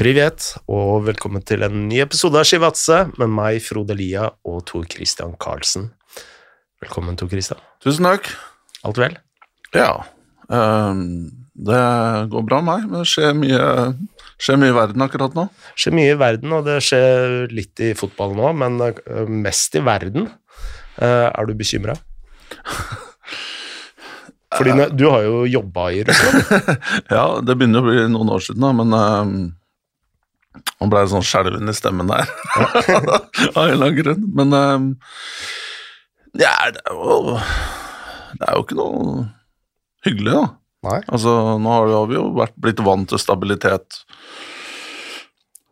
Privet, og velkommen til en ny episode av Skivatse med meg, Frode Lia og Tor Christian Karlsen. Velkommen, Tor Christian. Tusen takk. Alt vel? Ja. Um, det går bra med meg, men det skjer mye, skjer mye i verden akkurat nå. Det skjer mye i verden, og det skjer litt i fotball nå, men eh, mest i verden. Uh, er du bekymra? Fordi du har jo jobba i Russland. Ja, det begynner å bli noen år siden, da, men ehm, Nå ble sånn skjelven i stemmen der, av en eller annen grunn. Men um, ja, det er jo Det er jo ikke noe hyggelig, da. Nei. Altså, nå har vi- jo vært blitt vant til stabilitet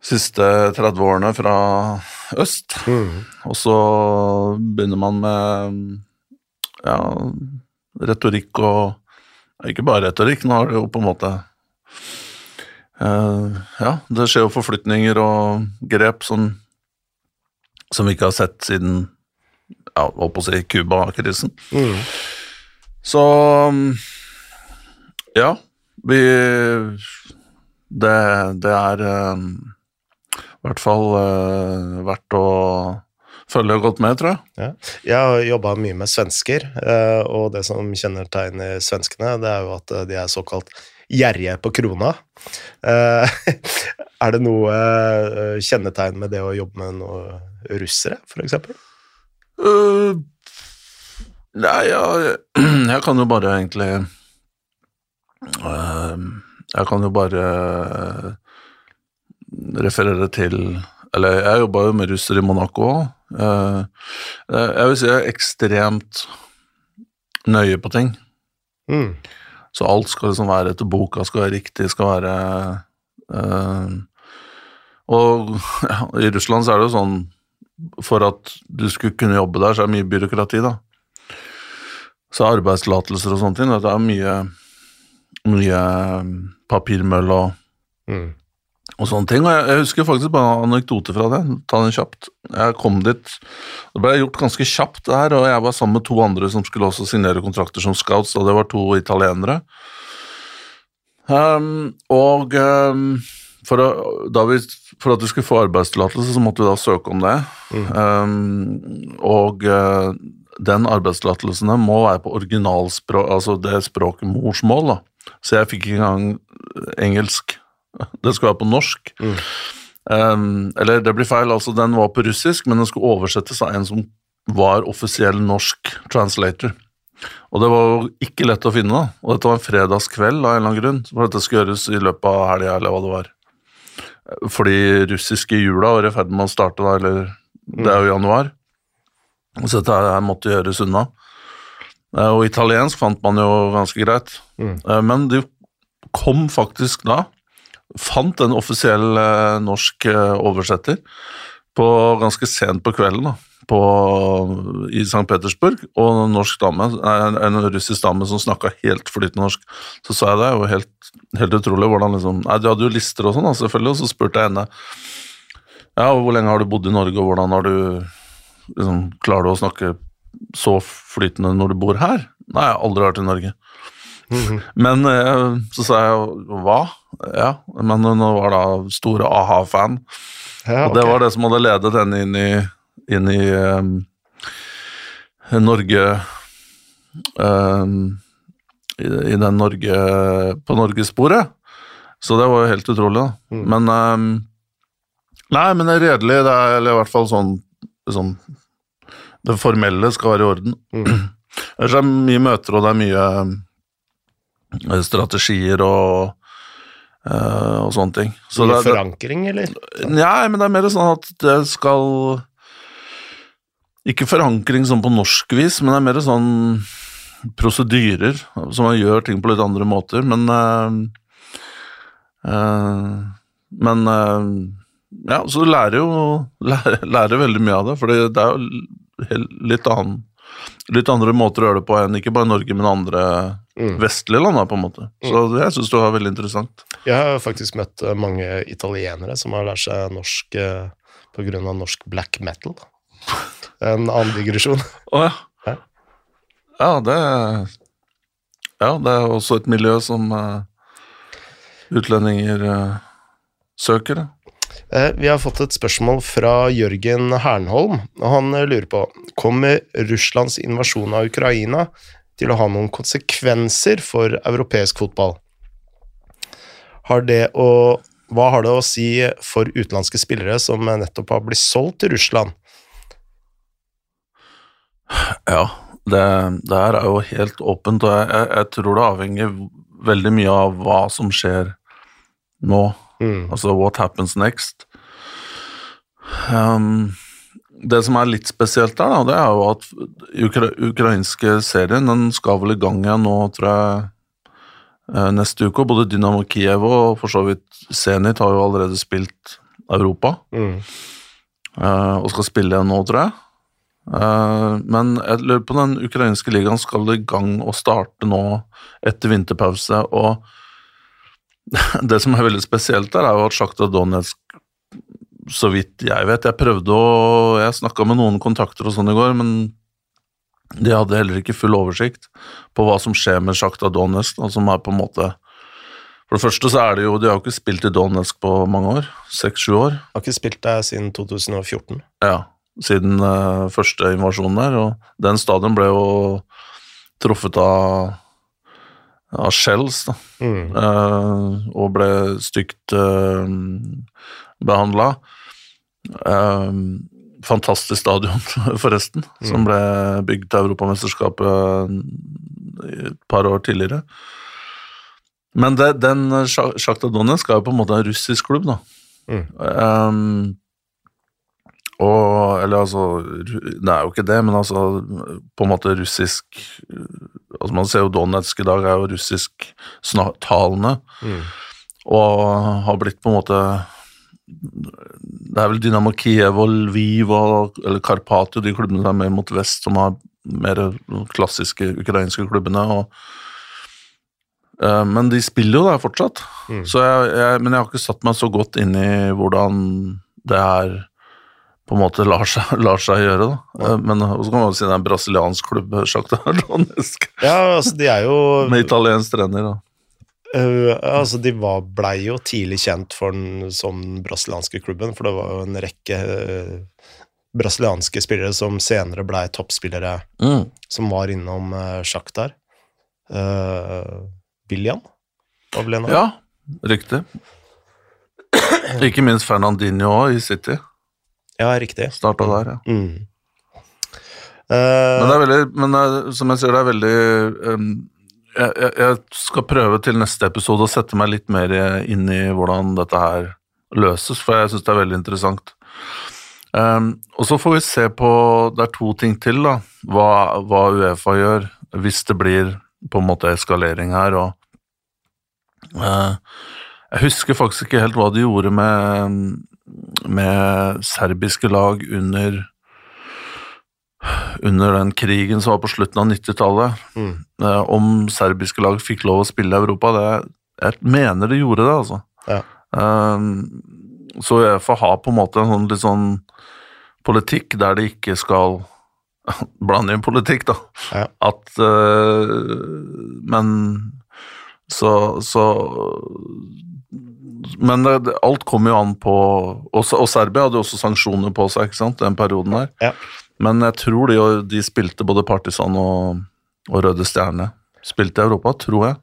siste 30 årene fra øst. Mm. Og så begynner man med ja, retorikk og Ikke bare retorikk, nå har det jo på en måte Ja, det skjer jo forflytninger og grep som, som vi ikke har sett siden ja, holdt på å si Cuba-krisen. Mm. Så ja, vi Det, det er um, i hvert fall uh, verdt å følge godt med, tror jeg. Ja. Jeg har jobba mye med svensker, eh, og det som kjennetegner svenskene, det er jo at eh, de er såkalt gjerrige på krona. Eh, Er det noe eh, kjennetegn med det å jobbe med noen russere, f.eks.? Uh, nei, jeg, jeg kan jo bare egentlig uh, Jeg kan jo bare referere til Eller jeg jobba jo med russere i Monaco òg. Uh, jeg vil si jeg er ekstremt nøye på ting. Mm. Så alt skal liksom være etter boka, skal være riktig, skal være øh, Og ja, i Russland så er det jo sånn For at du skulle kunne jobbe der, så er det mye byråkrati, da. Så arbeidstillatelser og sånne ting, det er mye mye papirmøll og, Mm. Og sånne ting. Og jeg, jeg husker faktisk bare en anekdote fra det. Ta den kjapt. Jeg kom dit Det ble gjort ganske kjapt, der, og jeg var sammen med to andre som skulle også signere kontrakter som scouts, og det var to italienere. Um, og um, for, å, vi, for at du skulle få arbeidstillatelse, så måtte vi da søke om det. Um, og uh, den arbeidstillatelsen må være på originalspråk, altså det språket morsmål, da. Så jeg fikk ikke engang engelsk. Det skulle være på norsk. Um, eller det blir feil, altså den var på russisk, men den skulle oversettes av en som var offisiell norsk translator. Og det var jo ikke lett å finne, da. Og dette var en fredagskveld av en eller annen grunn, for dette skulle gjøres i løpet av helga, eller hva det var. Fordi russiske jula var i ferd med å starte, da, eller det er jo januar. Så dette her måtte gjøres unna. Eh, Og italiensk fant man jo ganske greit. Mm. Eh, Men de kom faktisk da Fant en offisiell eh, norsk eh, oversetter på ganske sent på kvelden da, på, i St. Petersburg, og en dame, en, russisk dame som snakka helt flytende norsk. Så sa jeg det, jo helt, helt utrolig hvordan liksom Nei, du hadde jo lister og sånn, selvfølgelig, og så spurte jeg henne ja, hvor lenge har du bodd i Norge, og hvordan har du liksom, Klarer du å snakke så flytende når du bor her? Nei, jeg har aldri vært i Norge. Men eh, så sa jeg hva? Ja, men hun var da store a-ha-fan. Ja, Og det var det som hadde ledet henne inn i, inn i um, Norge um, i, I den Norge På norgessporet. Så det var jo helt utrolig, da. Mm. Men um, Nei, men det er redelig, det er eller i hvert fall sånn, sånn Det formelle skal være i orden. Mm. Ellers er det mye møter, og det er mye strategier og, uh, og sånne ting. Så det, det, forankring, eller? Nei, men det er mer sånn at det skal Ikke forankring sånn på norsk vis, men det er mer sånn prosedyrer, så man gjør ting på litt andre måter, men uh, uh, Men eh, ja, så du lærer jo lærer, lærer veldig mye av det, for det er jo litt annen Litt andre måter å gjøre det på enn ikke bare Norge, men andre Mm. vestlige land, da, på en måte. Så det syns det var veldig interessant. Jeg har faktisk møtt eh, mange italienere som har lært seg norsk pga. på grunn av norsk black metal. En annen digresjon. Å ja. Ja. Ja, det Ja, det er også et miljø som uh, utlendinger uh, søker. Eh, Vi har fått et spørsmål fra Jørgen Hernholm, og han eh, lurer på Kommer Russlands invasjon av Ukraina til å ha noen konsekvenser for europeisk fotball? Har det å, hva har det å si for utenlandske spillere som nettopp har blitt solgt til Russland? Ja, det, det her er jo helt åpent, og jeg, jeg, jeg tror det avhenger veldig mye av hva som skjer nå. Mm. Altså what happens next. Um, det som er litt spesielt der, da, det er jo at ukra ukrainske serien den skal vel i gang igjen nå, tror jeg, eh, neste uke. Både Dynamo Kiev og for så vidt Zenit har jo allerede spilt Europa, Mm. eh, og skal spille igjen nå, tror jeg. Eh, men jeg lurer på den ukrainske ligaen skal i gang og starte nå etter vinterpause, og det som er veldig spesielt der, er jo at Sjakta Donetsk så vidt jeg vet Jeg prøvde å Jeg snakka med noen kontakter og sånn i går, men de hadde heller ikke full oversikt på hva som skjer med Sjakta Donetsk, som er på en måte For det første så er det jo De har jo ikke spilt i Donetsk på mange år. Seks-sju år. Har ikke spilt der siden 2014. Ja, siden uh, første invasjonen der. Og den stadion ble jo truffet av av shells, da. Mm. Uh, og ble stygt uh, behandla. Fantastisk stadion, forresten, som ble bygd til Europamesterskapet et par år tidligere. Men det, den Sja- Sjakta Donetsk er jo på en måte en russisk klubb, da. Mm. Um, og Eller altså Det er jo ikke det, men altså på en måte russisk altså Man ser jo Donetsk i dag er jo russisktalende, Mm. og har blitt på en måte Det er vel Dynamo Kiev og Lviv og, eller Karpatio, de klubbene som er mer mot vest, som har mer klassiske ukrainske klubbene. og eh, men de spiller jo der fortsatt. Mm. Så jeg, jeg, men jeg har ikke satt meg så godt inn i hvordan det her på en måte lar seg, lar seg gjøre. da. Ja. Men så kan man jo si det er en brasiliansk klubb, Sjakta Donetsk, Ja, altså, de er jo med italiensk trener. da. Eh, altså, de var, blei jo tidlig kjent for den som den brasilianske klubben, for det var jo en rekke uh, brasilianske spillere som senere blei toppspillere, som var innom uh, Shakhtar. Uh, William var vel en av? Ja, riktig. Ikke minst Fernandinho i City. Ja, riktig. Starta der, ja. Mm. Men Eh, det er veldig, men det er, som jeg sier, det er veldig um, jeg, jeg, skal prøve til neste episode å sette meg litt mer inn i hvordan dette her løses, for jeg syns det er veldig interessant. Um, og så får vi se på Det er to ting til, da. Hva, hva Uefa gjør hvis det blir på en måte eskalering her. og uh, Jeg husker faktisk ikke helt hva de gjorde med, med serbiske lag under under den krigen som var på slutten av 90-tallet, mm. eh, om serbiske lag fikk lov å spille i Europa. Det, jeg mener de gjorde det, altså. Ja. Um, så Uefa har på en måte en sånn litt sånn politikk der de ikke skal blande inn politikk, da. Ja. At eh, Men så, så Men det, det- alt kommer jo an på Og, og Serbia hadde jo også sanksjoner på seg, ikke sant, den perioden der. Ja. Men jeg tror de, de spilte både Partisan og, og Røde Stjerne. Spilte i Europa, tror jeg.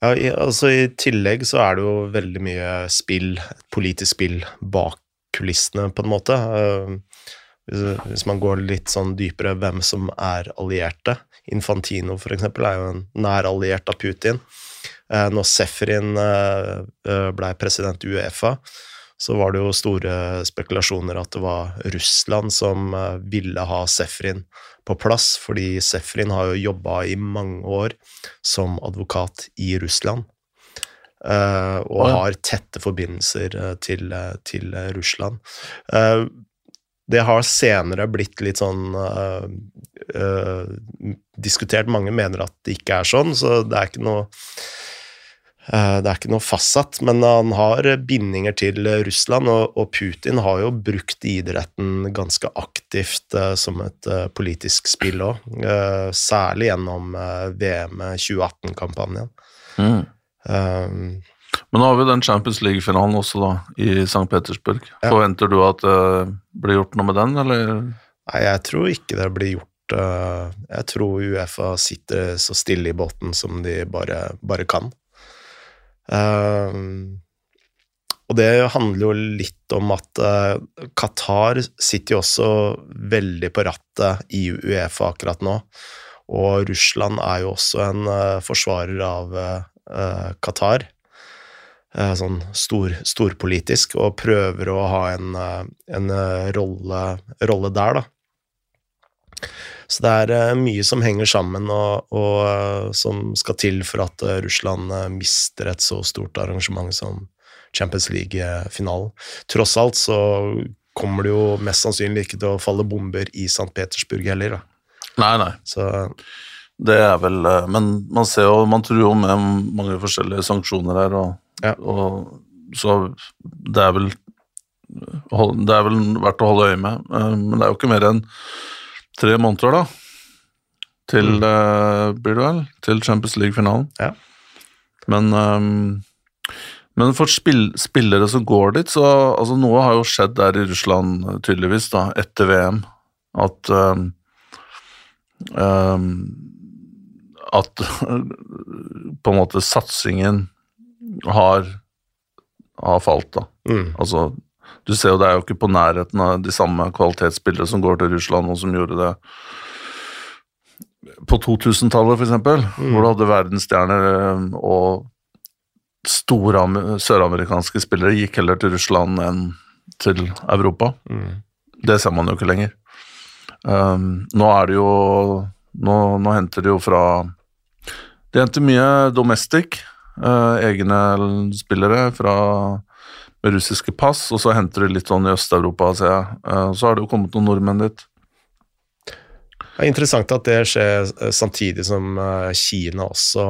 Ja, i, altså I tillegg så er det jo veldig mye spill, politisk spill, bak kulissene, på en måte. Eh, hvis, man går litt sånn dypere hvem som er allierte. Infantino, for eksempel, er jo en nær alliert av Putin. Eh, når Sefrin eh, eh, ble president i Uefa, så var det jo store spekulasjoner at det var Russland som eh, ville ha Sefrin på plass, fordi Sefrin har jo jobba i mange år som advokat i Russland. eh, og har tette forbindelser eh, til, til Russland. Det har senere blitt litt sånn diskutert. Mange mener at det ikke er sånn, så det er ikke noe det er ikke noe fastsatt, men han har bindinger til Russland, og, Putin har jo brukt idretten ganske aktivt eh, som et eh, politisk spill òg, særlig gjennom eh, VM 2018-kampanjen. Mm. Um, Men nå har vi den Champions League-finalen også, da, i St. Petersburg. Ja. Forventer du at det blir gjort noe med den, eller? Nei, jeg tror ikke det blir gjort eh, Jeg tror Uefa sitter så stille i båten som de bare, bare kan. Eh, og det handler jo litt om at uh, Qatar sitter jo også veldig på rattet i Uefa akkurat nå. Og Russland er jo også en uh, forsvarer av eh, Qatar. uh, sånn stor, storpolitisk, og prøver å ha en, en rolle, rolle der, da. Så det er eh, mye som henger sammen, og, og eh, som skal til for at eh, Russland mister et så stort arrangement som Champions League-finalen. Tross alt så kommer det jo mest sannsynlig ikke til å falle bomber i St. Petersburg heller, da. Nei, nei. Så Det er vel Men man ser jo, man tror jo med mange forskjellige sanksjoner her, og, Ja. og så det er vel Det er vel verdt å holde øye med, men det er jo ikke mer enn tre måneder, da. Til Mm. uh, blir det vel? Til Champions League-finalen. Ja. Men um, men for spill, spillere som går dit, så altså Noe har jo skjedd der i Russland, tydeligvis, da, etter VM. At um, um, At på en måte satsingen har, har falt, da. mm, Altså, du ser jo det er jo ikke på nærheten av de samme kvalitetsspillere som går til Russland, og som gjorde det på 2000-tallet, f.eks., Mm. hvor du hadde verdensstjerner eh, og store am- søramerikanske spillere gikk heller til Russland enn til Europa. mm, Det ser man jo ikke lenger. Um, nå er det jo nå, nå henter de jo fra De henter mye domestic, uh, egne spillere fra med russiske pass, og så henter de litt sånn i Øst-Europa, ser jeg. Eh, så har det jo kommet noen nordmenn dit. Det er interessant at det skjer eh, samtidig som eh, Kina også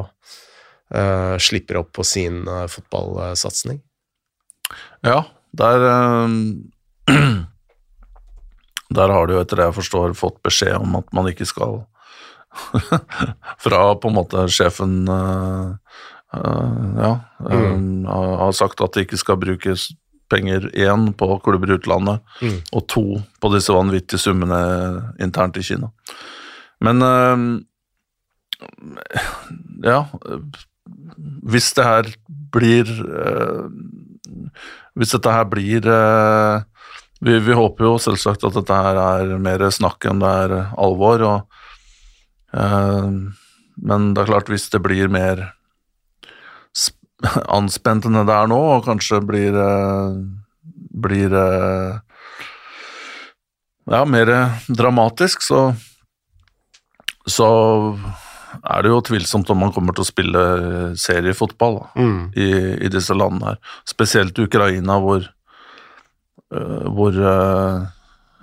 uh, slipper opp på sin uh, fotballsatsing. Ja, der uh, Der har de jo, etter det jeg forstår, fått beskjed om at man ikke skal Fra på en måte sjefen Ja, mm. har sagt at det ikke skal brukes penger én på klubber i utlandet, Mm. og to på disse vanvittige summene internt i Kina. Men eh, Ja, eh, hvis det her blir eh, Hvis dette her blir eh, vi, vi håper jo selvsagt at dette her er mer snakk enn det er alvor, og, eh, men det er klart hvis det blir mer anspent enn det er nå, og kanskje blir eh, blir eh, ja, mer dramatisk, så så er det jo tvilsomt om man kommer til å spille seriefotball da, Mm. i, i disse landene her. Spesielt Ukraina, hvor øh, hvor øh,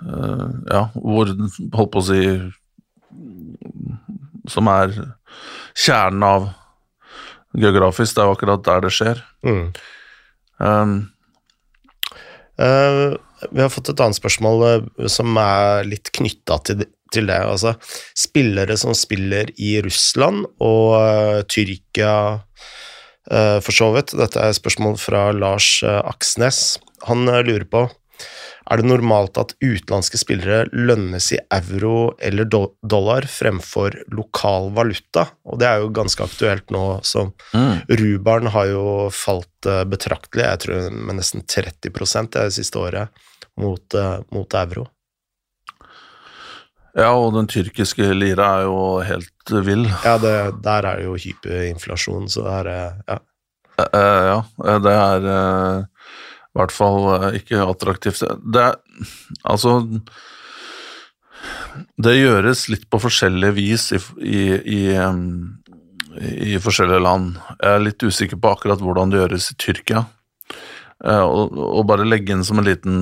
øh, Ja, hvor Holdt på å si Som er kjernen av geografisk. Det er jo akkurat der det skjer. Mm. Um, Uh, vi har fått et annet spørsmål eh, som er litt knytta til, til det. Altså, spillere som spiller i Russland og uh, Tyrkia for så vidt. Dette er et spørsmål fra Lars Aksnes. Han lurer på er det normalt at utenlandske spillere lønnes i euro eller dollar fremfor lokal valuta? Og det er jo ganske aktuelt nå som mm, Rubaren har jo falt eh, betraktelig, jeg tror med nesten 30% det siste året, mot, eh, mot euro. ja, og den tyrkiske lira er jo helt vill. Ja, det, der er det jo hyperinflasjon, så det er ja. Uh, ja, det er eh, i hvert fall eh, ikke attraktivt. Det er altså Det gjøres litt på forskjellig vis i, i, i, i forskjellige land. Jeg er litt usikker på akkurat hvordan det gjøres i Tyrkia. Eh, og, og bare legge inn som en liten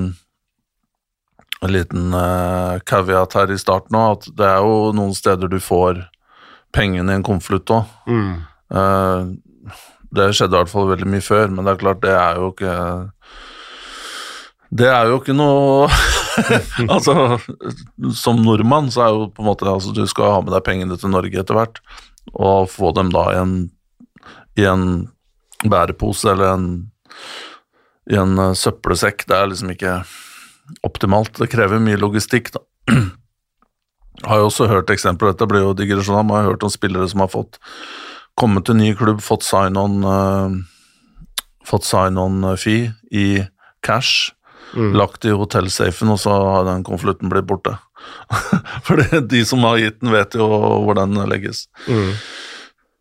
en liten uh, caveat her i starten òg, at det er jo noen steder du får pengene i en konvolutt òg. Mm. Uh, det skjedde i hvert fall veldig mye før, men det er klart, det er jo ikke Det er jo ikke noe Altså, som nordmann så er jo på en måte altså, Du skal ha med deg pengene til Norge etter hvert, og få dem da i en, i en bærepose eller en, i en eh, søppelsekk. Det er liksom ikke optimalt. Det krever mye logistikk, da. Jeg Har jo også hørt eksempler, dette blir jo digresjon, men jeg har hørt om spillere som har fått kommet til ny klubb, fått sign-on uh, fått sign-on-fee i cash, mm. lagt i hotellsafen, og så har den konvolutten blitt borte. For de som har gitt den, vet jo hvor den legges. Mm.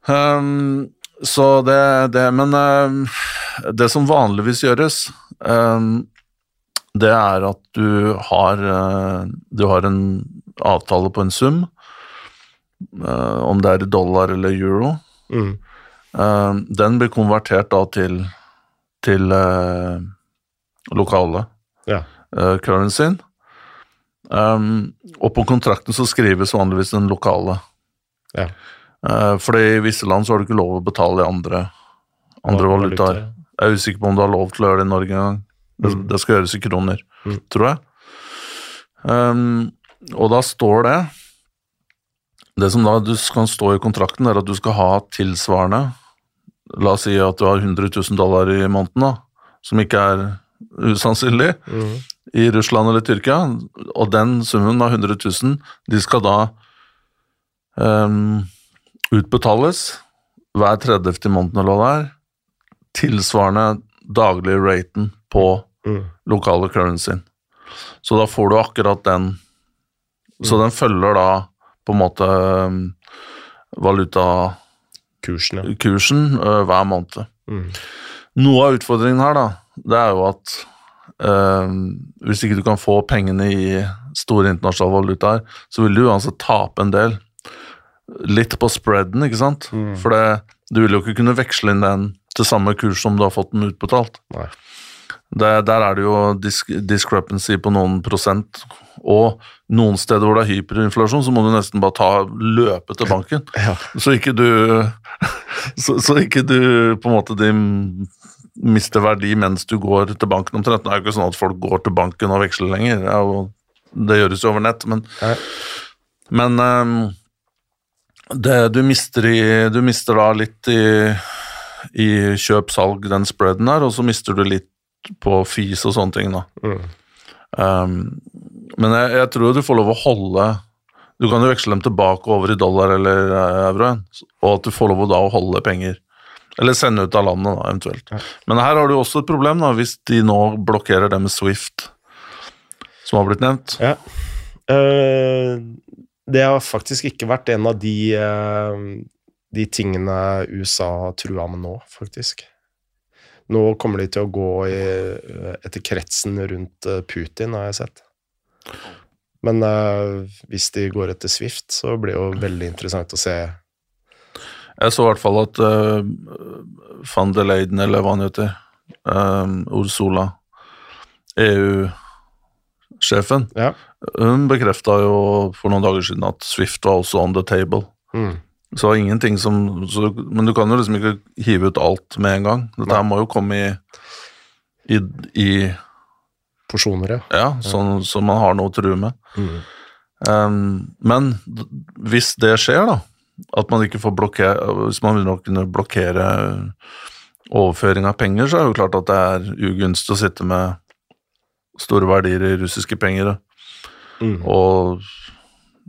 Um, så det, det Men um, det som vanligvis gjøres, um, det er at du har, uh, du har en avtale på en sum, uh, om det er dollar eller euro. Mm. Uh, den blir konvertert da til, til uh, lokale ja. currencyen. Um, og på kontrakten så skrives vanligvis den lokale. Ja. fordi i visse land så har du ikke lov å betale i andre, andre valutaer. Jeg er usikker på om du har lov til å gjøre det i Norge engang. Det, mm. det skal gjøres i kroner, mm. tror jeg. Um, og da står det Det som da du kan stå i kontrakten, er at du skal ha tilsvarende La oss si at du har 100 000 dollar i måneden, da, som ikke er usannsynlig, mm. i Russland eller Tyrkia, og den summen av 100 000, de skal da um, utbetales hver 30. i måneden eller hva det er, tilsvarende daglig raten på mm. lokale currencyen. Så da får du akkurat den så den følger da på en måte um, valutakursen ja. Kursen, uh, hver måned. Mm. Noe av utfordringen her, da, det er jo at uh, hvis ikke du kan få pengene i store internasjonale valutaer, så vil du uansett tape en del. Litt på spreaden, ikke sant? Mm. For det, du vil jo ikke kunne veksle inn den til samme kurs som du har fått den utbetalt. Nei. Det, der er det jo disk, discrepancy på noen prosent. Og noen steder hvor det er hyperinflasjon, så må du nesten bare ta løpe til banken. Ja. Så ikke du så, så, ikke du på en måte de mister verdi mens du går til banken omtrent. Det er jo ikke sånn at folk går til banken og veksler lenger. Ja, det gjøres jo over nett, men, men um, det, du, mister i, du mister da litt i, i kjøp-salg, den spreaden her, og så mister du litt på fis og sånne ting. da. Mm. Um, men jeg, jeg, tror du får lov å holde Du kan jo veksle dem tilbake over i dollar eller eh, euro, og at du får lov å da holde penger. Eller sende ut av landet, da, eventuelt. Ja. Men her har du også et problem, da, hvis de nå blokkerer det med Swift, som har blitt nevnt. Ja. Uh, det har faktisk ikke vært en av de, uh, de tingene USA har trua med nå, faktisk. Nå kommer de til å gå i, etter kretsen rundt eh, Putin, har jeg sett. Men uh, hvis de går etter Swift, så blir det jo veldig interessant å se. Jeg så i hvert fall at uh, van de Leiden, eller hva han heter, um, Ursula, EU-sjefen, ja. hun bekrefta jo for noen dager siden at Swift var også on the table. Mm. Så ingenting som så, Men du kan jo liksom ikke hive ut alt med en gang. Dette her må jo komme i, i, i Porsjoner, ja. Ja, sånn så man har noe å true med. Mm. Um, men hvis det skjer, da, at man ikke får blokkere Hvis man vil nok kunne blokkere overføring av penger, så er det jo klart at det er ugunstig å sitte med store verdier i russiske penger. Mm. Og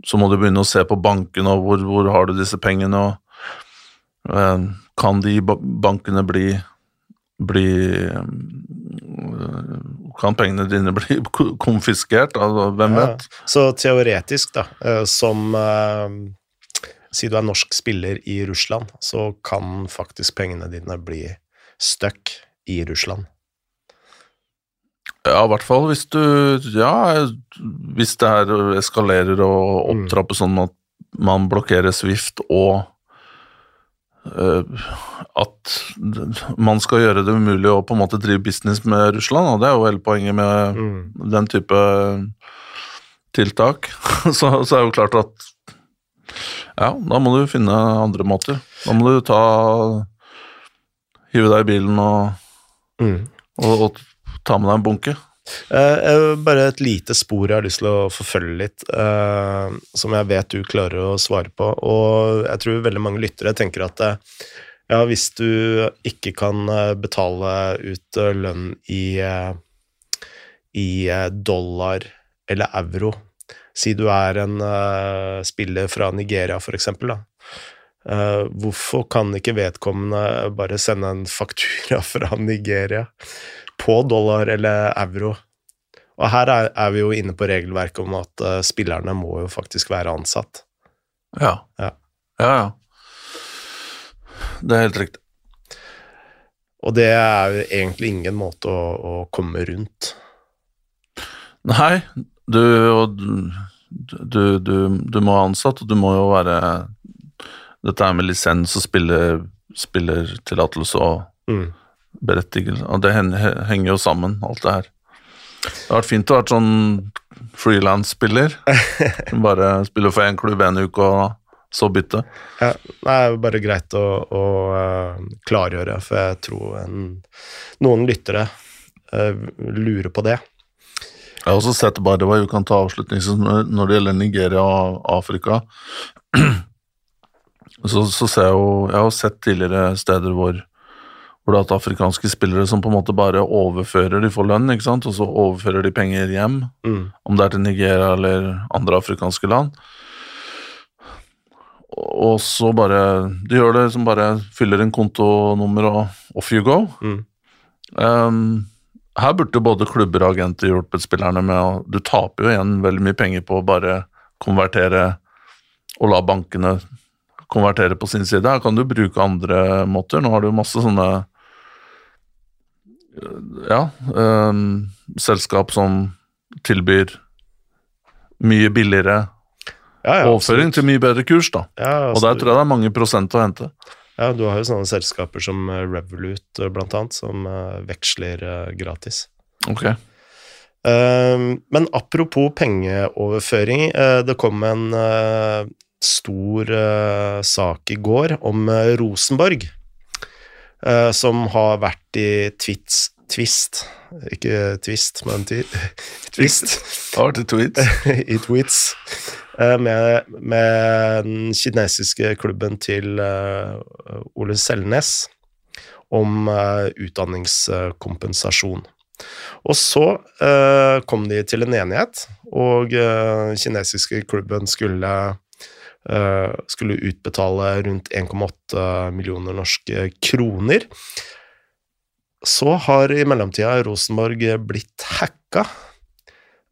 så må du begynne å se på bankene, og hvor, hvor har du disse pengene, og eh, kan de bankene bli, bli eh, Kan pengene dine bli konfiskert? Altså, hvem ja. vet? Så teoretisk, da, eh, som eh, Si du er norsk spiller i Russland, så kan faktisk pengene dine bli stuck i Russland. Ja, i hvert fall hvis du Ja, hvis det her eskalerer og mm. sånn at man blokkerer Swift og uh, at man skal gjøre det umulig å på en måte drive business med Russland, og det er jo hele poenget med mm. den type tiltak, så, så, er det jo klart at ja, da må du finne andre måter. Da må du ta Hive deg i bilen og, mm. og, og ta med deg en bunke. Uh, bare et lite spor jeg har lyst til å forfølge litt, uh, som jeg vet du klarer å svare på. Og jeg tror veldig mange lyttere tenker at uh, Ja, hvis du ikke kan eh, betale ut eh, lønn i, eh, i eh, dollar eller euro Si du er en uh, spiller fra Nigeria, for eksempel, da. Eh, hvorfor kan ikke vedkommende bare sende en faktura fra Nigeria på dollar eller euro? Og her er, er vi jo inne på regelverket om at uh, spillerne må jo faktisk være ansatt. Ja. Ja. ja, ja. Det er helt riktig. Og det er egentlig ingen måte å, å komme rundt. Nei, du, du, du, du må ha ansatt, og du må jo være Dette er med lisens og spille, spillertillatelse og Mm. berettigelse, og det henger jo sammen, alt det her. Det har vært fint å være sånn frilansspiller. Bare spiller for én klubb en uke, og så bytte. Ja, det er bare greit å, å eh, klargjøre, for jeg tror en, noen lyttere eh, lurer på det. Jeg har også sett bare hva vi kan ta avslutningsvis når det gjelder Nigeria og Afrika. Så, så ser jeg jo Jeg har sett tidligere steder hvor, hvor det er afrikanske spillere som på en måte bare overfører De får lønn, ikke sant, og så overfører de penger hjem. Mm. Om det er til Nigeria eller andre afrikanske land. Og så bare De gjør det som bare fyller en kontonummer og off you go. Mm. Um, her burde både klubber og agenter hjulpet spillerne med å Du taper jo igjen veldig mye penger på å bare konvertere og la bankene konvertere på sin side. Her kan du bruke andre måter. Nå har du masse sånne ja, um, selskap som tilbyr mye billigere Ja, ja, overføring til mye bedre kurs, da. Ja, Og der tror jeg det er mange prosent å hente. Ja, du har jo sånne selskaper som eh, Revolut, eh, blant annet, som eh, veksler gratis. Ok. Eh, men apropos pengeoverføring, det kom en stor sak i går om Rosenborg, som har vært i twits, twist. Ikke twist, men twi twist. Det har vært et i tweets eh, med, med den kinesiske klubben til eh, Ole Selnes om eh, utdanningskompensasjon. Og så kom de til en enighet, og den kinesiske klubben skulle skulle utbetale rundt 1,8 millioner norske kroner. Så har i mellomtida Rosenborg blitt hacka,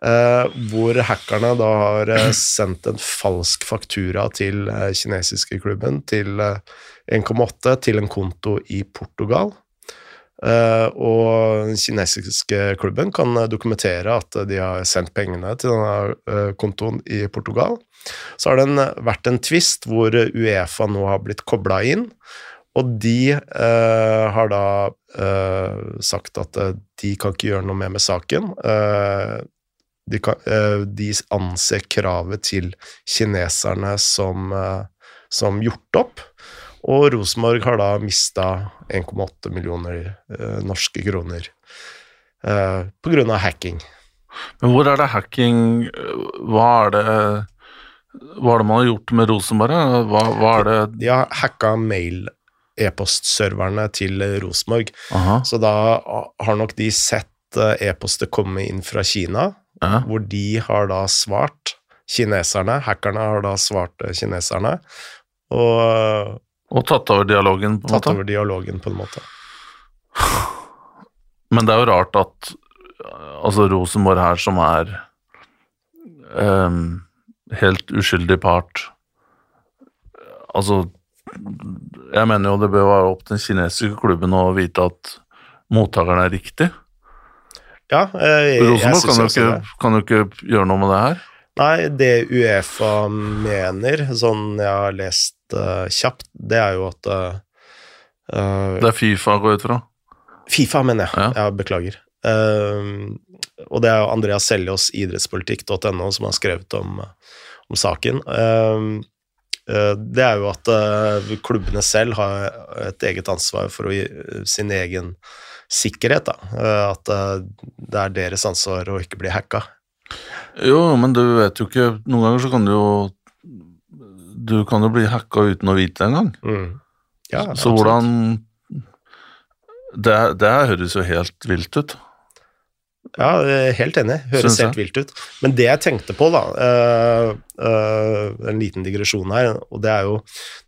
eh, hvor hackerne da har eh, sendt en falsk faktura til eh, kinesiske klubben til eh, 1,8 til en konto i Portugal. Eh, og den kinesiske klubben kan dokumentere at de har sendt pengene til denne kontoen i Portugal. Så har det vært en tvist hvor Uefa nå har blitt kobla inn, og de eh, har da eh, sagt at eh, de kan ikke gjøre noe mer med saken. Eh, de, kan, eh, de anser kravet til kineserne som, eh, som gjort opp, og Rosenborg har da mista 1,8 millioner norske kroner eh, av hacking. Men hvor er det hacking Hva er det Hva er det man har gjort med Rosenborg? Hva, hva er det De har hacka mail e-postserverne til Rosenborg. Så da har nok de sett eh, e-poster komme inn fra Kina, Aha. hvor de har da svart kineserne, hackerne har da svart eh, kineserne, og eh, Og tatt over dialogen, på en tatt måte? over dialogen på en måte. Men det er jo rart at altså Rosenborg her, som er um, helt uskyldig part Altså, jeg mener jo det bør være opp til den kinesiske klubben å vite at mottakeren er riktig. Ja, eh, jeg, Rosenborg kan jo, ikke, kan jo ikke gjøre noe med det her. Nei, det Uefa mener, sånn jeg har lest uh, kjapt, det er jo at eh, Det er Fifa går ut fra. Fifa, mener jeg. Ja. Jeg beklager. Uh, og det er jo Andreas Seljås, idrettspolitikk.no, som har skrevet om, om saken. Eh, det er jo at eh, klubbene selv har et eget ansvar for gi sin egen sikkerhet. Da. Eh, at eh, det er deres ansvar å ikke bli hacka. Jo, men du vet jo ikke Noen ganger så kan du jo Du kan jo bli hacka uten å vite det engang. Mm. Ja, Så absolutt. hvordan det, det høres jo helt vilt ut. Ja, er helt enig. Høres helt vilt ut. Men det jeg tenkte på, da uh, uh, En liten digresjon her, og det er jo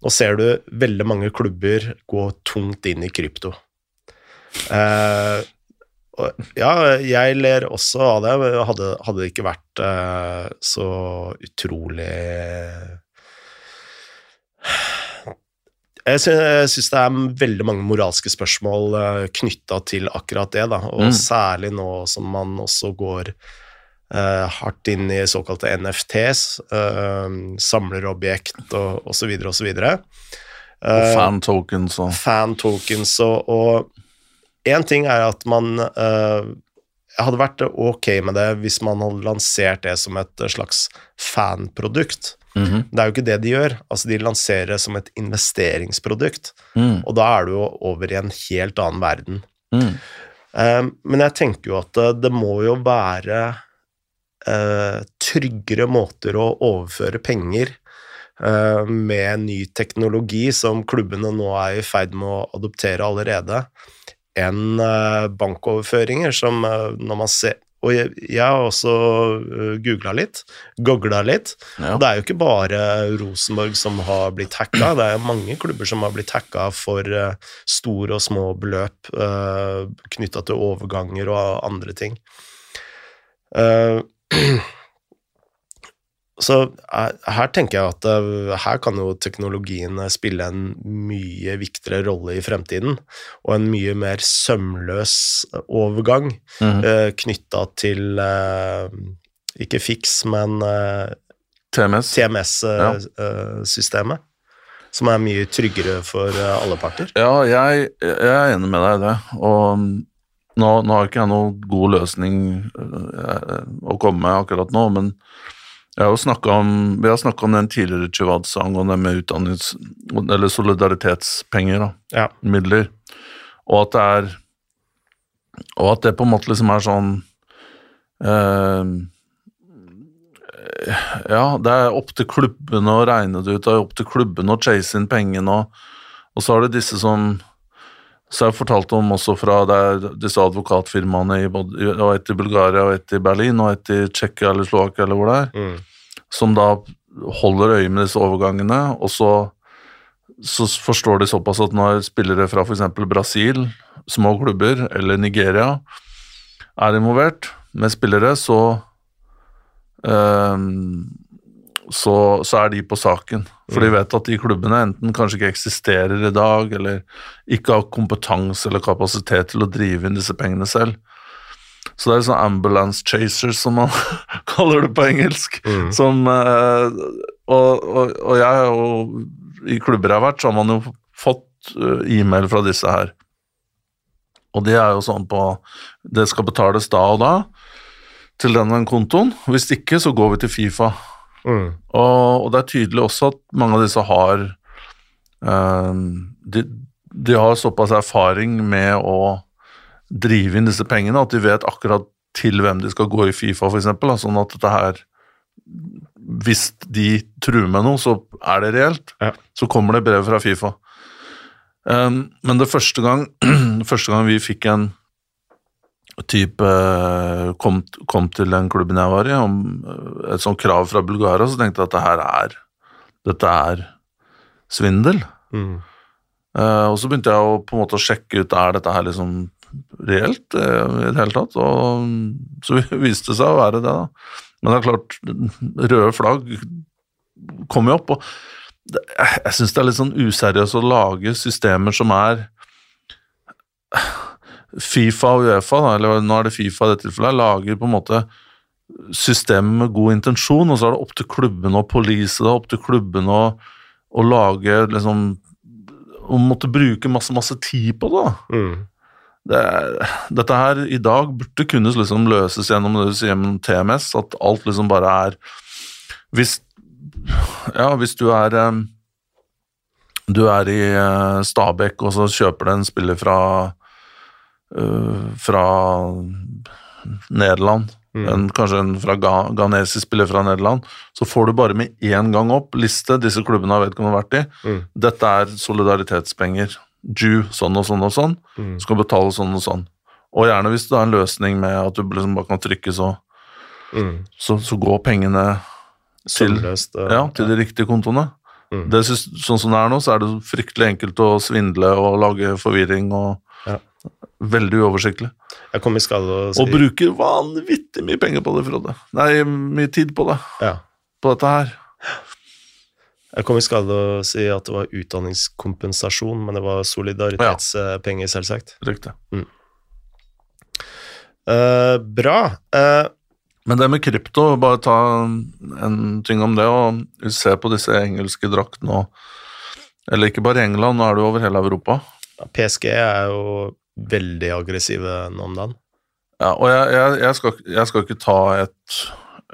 Nå ser du veldig mange klubber gå tungt inn i krypto. Uh, og, ja, jeg ler også av det. Hadde, hadde det ikke vært eh, så utrolig Jeg sy- syns det er veldig mange moralske spørsmål uh, knytta til akkurat det, da. og Mm. særlig nå som man også går uh, hardt inn i såkalte NFTs, uh, samlerobjekt og osv., osv. Og Uh, fan tokens og fan tokens og, Én En ting er at man uh, hadde vært ok med det hvis man hadde lansert det som et slags fanprodukt. Mhm. Det er jo ikke det de gjør. Altså, de lanserer det som et investeringsprodukt, mm. og da er du jo over i en helt annen verden. Mm. Um, men jeg tenker jo at det, det må jo være uh, tryggere måter å overføre penger eh, med ny teknologi som klubbene nå er i ferd med å adoptere allerede, enn eh, bankoverføringer som eh, når man ser og jeg, jeg har også uh, googla litt, gogla litt. Ja. Det er jo ikke bare Rosenborg som har blitt hacka, det er mange klubber som har blitt hacka for eh, store og små beløp uh, knytta til overganger og andre ting. Eh, så eh, her tenker jeg at eh, her kan jo teknologien eh, spille en mye viktigere rolle i fremtiden, og en mye mer sømløs overgang mm. uh, knytta til eh, ikke fiks, men uh, TMS. TMS-systemet. som er mye tryggere for alle parter. Ja, jeg, jeg er enig med deg i det. Og nå, nå har ikke jeg noen god løsning å komme med akkurat nå, men om, vi har snakka om den tidligere Chivadz angående med utdannings... Eller solidaritetspenger, da. Ja. Midler. Og at det er Og at det på en måte liksom er sånn eh, Ja, det er opp til klubbene å regne det ut, det er opp til klubbene å chase inn pengene, og, og så er det disse som så jeg fortalt om også fra disse advokatfirmaene i både, og et i Bulgaria og et i Berlin og et i Tsjekkia eller Slovakia eller hvor det er, Mm. som da holder øye med disse overgangene, og så, så forstår de såpass at når spillere fra f.eks. Brasil, små klubber, eller Nigeria er involvert med spillere, så um, så, så er de på saken. For de vet at de klubbene enten kanskje ikke eksisterer i dag, eller ikke har kompetanse eller kapasitet til å drive inn disse pengene selv. Så det er sånn ambulance chasers, som man kaller det på engelsk. Mm. Som, eh, og, og, og jeg og i klubber jeg har vært, så har man jo fått eh, e-mail fra disse her. Og det er jo sånn på Det skal betales da og da til den kontoen. Hvis ikke, så går vi til Fifa. Mm. Og, og det er tydelig også at mange av disse har eh, de, de har såpass erfaring med å drive inn disse pengene at de vet akkurat til hvem de skal gå i Fifa, f.eks. Sånn at dette her Hvis de truer med noe, så er det reelt. Ja. Så kommer det brev fra Fifa. Um, men det første gang, første gang vi fikk en type eh, kom, kom til den klubben jeg var i, om eh, et sånt krav fra Bulgaria, så tenkte jeg at det her er dette er svindel. Mm. Uh, og så begynte jeg å på en måte å sjekke ut er dette her liksom reelt i det hele tatt, og så viste det seg å være det. da. Men det er klart, røde flagg kommer jo opp, og det, jeg syns det er litt sånn useriøst å lage systemer som er Fifa og Uefa, da, eller nå er det Fifa i dette tilfellet, lager på en måte systemet med god intensjon, og så er det opp til klubbene å police det, opp til klubbene å, å lage liksom Å måtte bruke masse, masse tid på det. Mm. Det, dette her i dag burde kunne liksom løses gjennom det du sier gjennom TMS, at alt liksom bare er Hvis Ja, hvis du er Du er i eh, Stabekk, og så kjøper du en spiller fra øh, fra Nederland, en, kanskje en fra Ga ghanesisk spiller fra Nederland, så får du bare med én gang opp liste disse klubbene har vedkommende vært i. Mm. Dette er solidaritetspenger. Jew, sånn og sånn og sånn. Mm. Skal betale sånn og sånn. Og gjerne hvis du har en løsning med at du liksom bare kan trykke, så, Mm. så, så går pengene til, Sømløst. ja, til de riktige kontoene. Mm. Det sånn som det er nå, så er det fryktelig enkelt å svindle og lage forvirring og Ja. veldig uoversiktlig. Jeg kom i skade og, si Og bruker vanvittig mye penger på det, Frode. Nei, mye tid på det. ja. På dette her. Jeg kom i skade å si at det var utdanningskompensasjon, men det var solidaritetspenger, selvsagt. Riktig. Eh, bra. Uh, Men det med krypto, bare ta en ting om det, og se på disse engelske draktene og Eller ikke bare i England, nå er det jo over hele Europa. PSG er jo veldig aggressive nå om dagen. Ja, og jeg, jeg, jeg, skal, jeg skal ikke ta et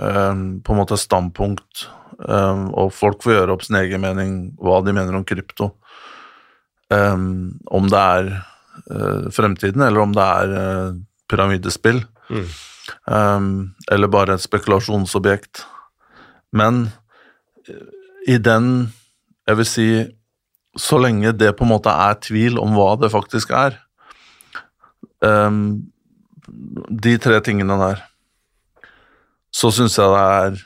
um, på en måte standpunkt, um, og folk får gjøre opp sin egen mening hva de mener om krypto. Um, om det er uh, fremtiden, eller om det er uh, pyramidespill. Mm. eller bare et spekulasjonsobjekt. Men i den Jeg vil si så lenge det på en måte er tvil om hva det faktisk er, Um, de tre tingene der, så syns jeg det er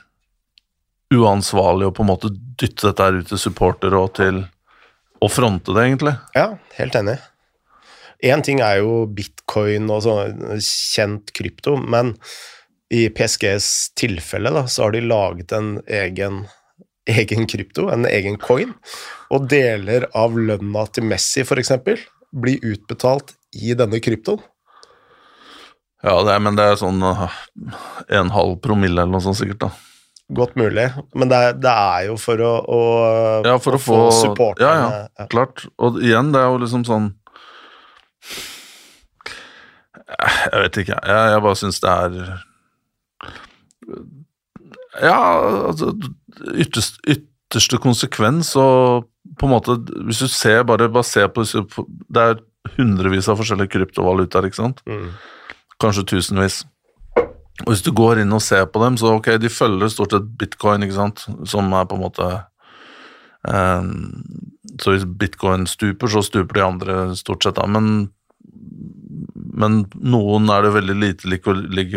uansvarlig å på en måte dytte dette her ut til supportere og til å fronte det, egentlig. Ja, helt enig. Én ting er jo bitcoin og sånn kjent krypto, men i PSGs tilfelle da, så har de laget en egen, egen krypto, en egen coin, og deler av lønna til Messi f.eks. blir utbetalt i denne kryptoen. Ja, det er, men det er sånn uh, en halv promille eller noe sånt sikkert, da. Godt mulig, men det er, det er jo for å, å, Ja, for å få supporterne Ja, ja, klart. Og igjen, det er jo liksom sånn Jeg vet ikke, jeg, jeg bare syns det er Ja, altså ytterst, Ytterste konsekvens og på en måte Hvis du ser bare, bare ser på Det er hundrevis av forskjellige kryptovalutaer, ikke sant? Mm. Kanskje tusenvis. Og hvis du går inn og ser på dem, så ok, de følger stort sett bitcoin, ikke sant, som er på en måte eh, Så hvis bitcoin stuper, så stuper de andre stort sett, da, men men noen er det veldig lite lik lik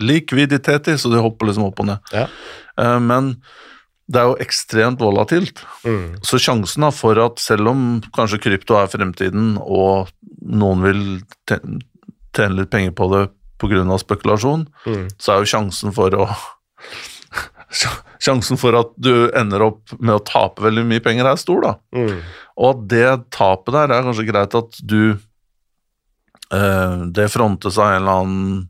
likviditet i, så de hopper liksom opp og ned. Ja. Eh, men det er jo ekstremt volatilt. Mm. Så sjansen da for at selv om kanskje krypto er fremtiden, og noen vil tjene litt penger på det pga. spekulasjon, Mm. så er jo sjansen for å Sjansen for at du ender opp med å tape veldig mye penger, er stor, da. Mm. Og at det tapet der er kanskje greit at du Det frontes av en eller annen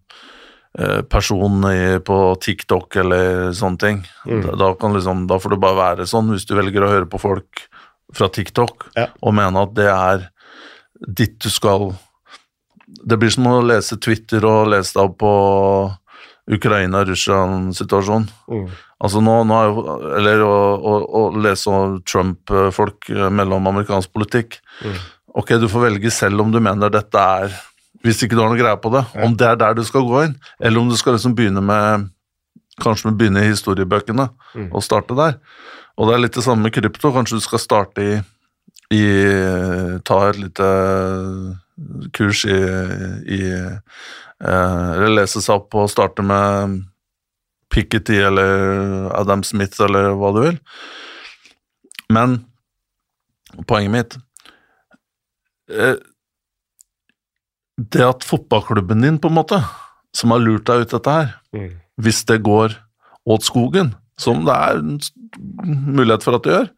eh, person på TikTok eller sånne ting. Mm. Da, liksom, da får det bare være sånn, hvis du velger å høre på folk fra TikTok Ja. og mene at det er ditt du skal Det blir som å lese Twitter og lese deg opp på Ukraina-Russland-situasjon. Mm. Altså nå, nå jo, Eller å, å, å lese om Trump-folk eh, mellom amerikansk politikk. Mm. Ok, du får velge selv om du mener dette er Hvis ikke du har noe greie på det, om det er der du skal gå inn, eller om du skal liksom begynne med Kanskje med begynne i historiebøkene Mm. og starte der. Og det er litt det samme med krypto. Kanskje du skal starte i, i Ta et lite kurs i, i eh, Eller lese seg opp og starte med Piketty eller Adam Smith eller hva du vil. Men poenget mitt eh, Det at fotballklubben din, på en måte, som har lurt deg ut dette her, Mm. hvis det går åt skogen, som det er en mulighet for at det gjør,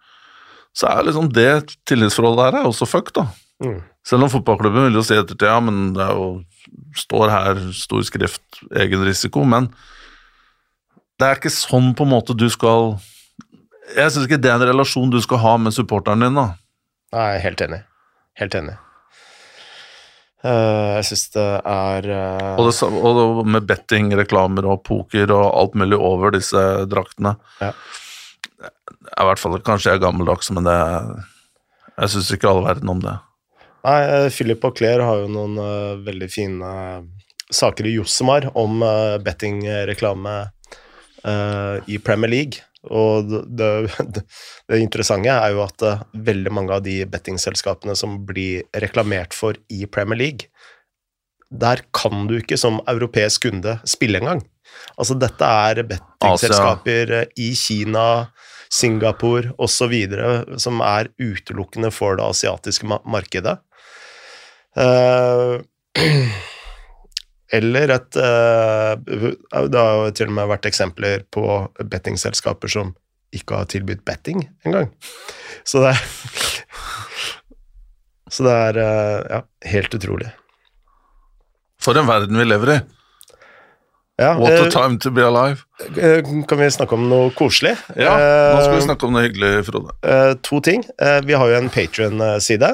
så er liksom det tillitsforholdet her er også fucked, da. Mm. Selv om fotballklubben vil jo si ettertid ja, men det jo, står her stor skrift, egen risiko, men det er ikke sånn på en måte du skal Jeg syns ikke det er en relasjon du skal ha med supporteren din, da. Nei, helt enig. Helt enig. Eh, jeg syns det er eh, Og, det, og med betting, reklamer og poker og alt mulig over disse draktene. Ja. I hvert fall kanskje jeg er gammeldags, men det Jeg syns ikke all verden om det. Nei, eh, Philip og Claire har jo noen uh, veldig fine saker i Josemar om bettingreklame i Premier League. Og det, det, det, interessante er jo at uh, veldig mange av de bettingselskapene som blir reklamert for i Premier League, der kan du ikke som europeisk kunde spille engang. Altså, dette er bettingselskaper i Kina, Singapore osv. som er utelukkende for det asiatiske markedet. Uh, eller et uh, Det har jo til og med vært eksempler på bettingselskaper som ikke har tilbudt betting engang. Så det er Så det er uh, ja, helt utrolig. For en verden vi lever i. Ja, What a time to be alive. Kan vi snakke om noe koselig? Ja, nå skal vi snakke om noe hyggelig, Frode. To ting. Vi har jo en Patrion-side.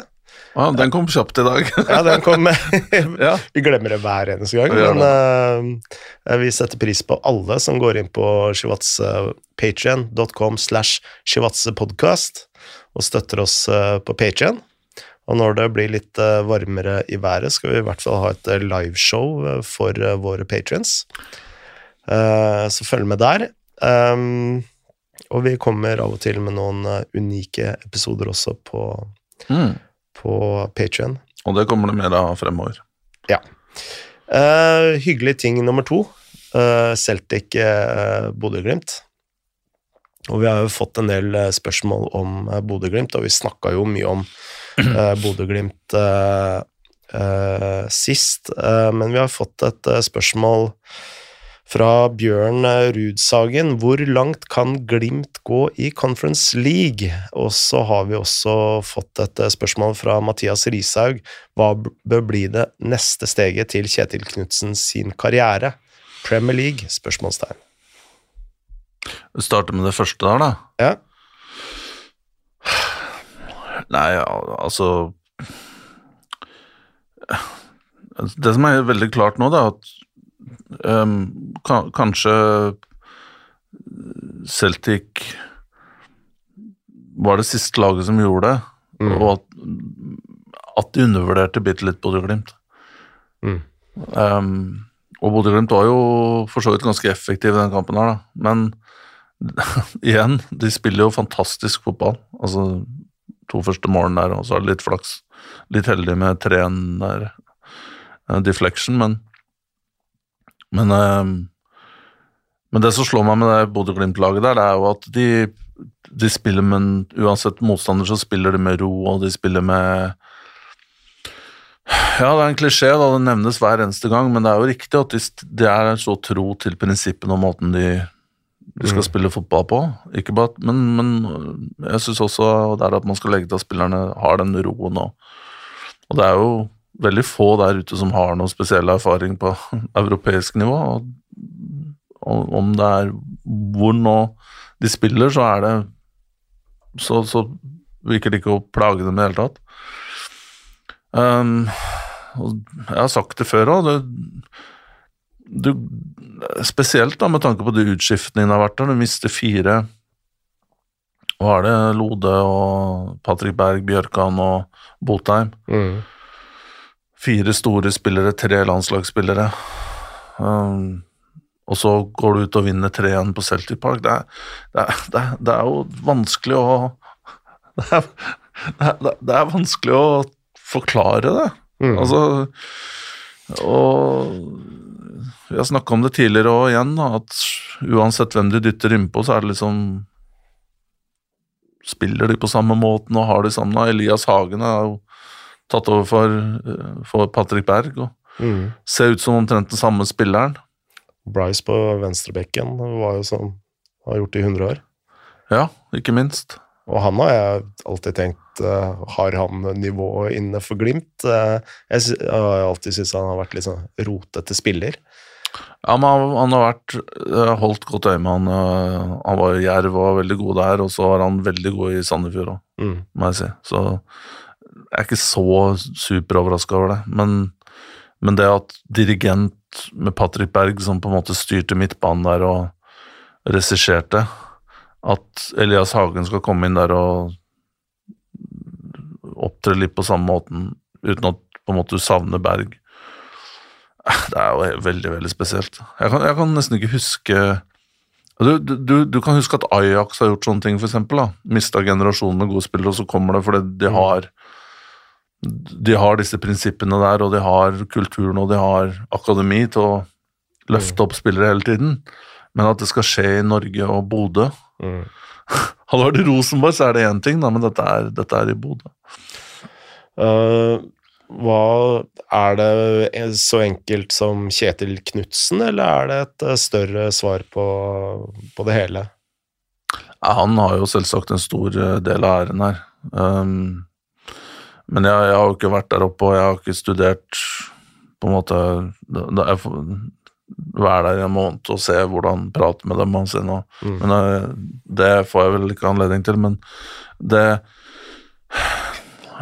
Ja, den kom kjapt i dag. ja, den kom. Vi glemmer det hver eneste gang, men uh, vi setter pris på alle som går inn på shivatsepatrion.com slash shivatsepodkast og støtter oss uh, på Patrion. Og når det blir litt uh, varmere i været, skal vi i hvert fall ha et liveshow for våre patrions. så følg med der. Um, og vi kommer av og til med noen unike episoder også på mm på Patrion. Og det kommer det mer av fremover. Ja. Uh, hyggelig ting nummer to. Uh, Celtic uh, Bodø-Glimt. Og vi har jo fått en del spørsmål om uh, Bodø-Glimt, og vi snakka jo mye om uh, Bodø-Glimt sist, men vi har fått et spørsmål fra Bjørn Rudsagen. Hvor langt kan Glimt gå i Conference League? Og så har vi også fått et spørsmål fra Mathias Rishaug. Hva bør bli det neste steget til Kjetil Knutsen sin karriere? Premier League? Spørsmålstegn. Vi starter med det første der, da. Ja. Nei, altså Det som er veldig klart nå, da, at um, kanskje Celtic var det siste laget som gjorde det, mm. og at, at, de undervurderte bitte litt Bodø-Glimt. Mm. Um, og Bodø-Glimt var jo for så vidt ganske effektiv i den kampen her, da. Men igjen, de spiller jo fantastisk fotball. Altså to første målene der, og så er det litt flaks. Litt heldig med 3-1 der, uh, deflection, men men, ehm, men, det som slår meg med det Bodø-Glimt-laget der, det er jo at de, de spiller med Uansett motstander, så spiller de med ro, og de spiller med ja, det er en klisjé, da, det nevnes hver eneste gang, men det er jo riktig at de, de er så tro til prinsippene og måten de, de skal mm. spille fotball på. Ikke bare, men, men jeg syns også det er at man skal legge til at spillerne har den roen. Og, og det er jo veldig få der ute som har noe spesiell erfaring på europeisk nivå. Og om det er hvor nå de spiller, så er det Så, så virker det ikke å plage dem i det hele tatt. Um, jeg har sagt det før òg. Spesielt da med tanke på de utskiftningene det har vært der. Du mister fire Hva er det? Lode og Patrick Berg, Bjørkan og Botheim. Mm. Fire store spillere, tre landslagsspillere. Um, og så går du ut og vinner 3-1 på Celtic Park. Det er, det, er, det, er, det er, jo vanskelig å det er, vanskelig å forklare det. Mm. Altså Og vi har snakka om det tidligere og igjen, at uansett hvem du dytter innpå, så er det liksom Spiller de på samme måten og har de samme Elias Hagen er jo tatt over for, eh, for Patrick Berg. og mm. Ser ut som omtrent den samme spilleren. Bryce på venstrebekken var jo som har gjort det i 100 år. Ja, ikke minst. Og han har jeg alltid tenkt uh, Har han nivået inne for Glimt? Uh, jeg, jeg, har alltid syntes han har vært litt sånn rotete spiller. Ja, men han, han har vært uh, holdt godt øye med han. han var jerv og var veldig god der, og så var han veldig god i Sandefjord òg, mm. må jeg si. Så jeg er ikke så superoverraska over det, men, men, det at dirigent med Patrick Berg, som på en måte styrte midtbanen der og regisserte, at Elias Hagen skal komme inn der og opptre litt på samme måten, uten at på en måte du savner Berg, Det er jo veldig, veldig spesielt. Jeg kan, jeg kan nesten ikke huske du, du, du, kan huske at Ajax har gjort sånne ting, f.eks. Mista generasjonen med gode spillere, og så kommer det fordi de Mm. har De har disse prinsippene der, og de har kulturen og de har akademi til å løfte opp spillere hele tiden. Men at det skal skje i Norge og Bodø Mm. Hadde vært i Rosenborg, så er det én ting, da, men dette er, dette er i Bodø. Uh, hva Er det så enkelt som Kjetil Knutsen, eller er det et eh, større svar på, på det hele? Ja, han har jo selvsagt en stor eh, del av æren her. Um, men jeg, jeg har jo ikke vært der oppe, og jeg har ikke studert på en måte da, jeg får være der i en måned og se hvordan prate med dem og se noe. Mm. Men jeg, det får jeg vel ikke anledning til, men det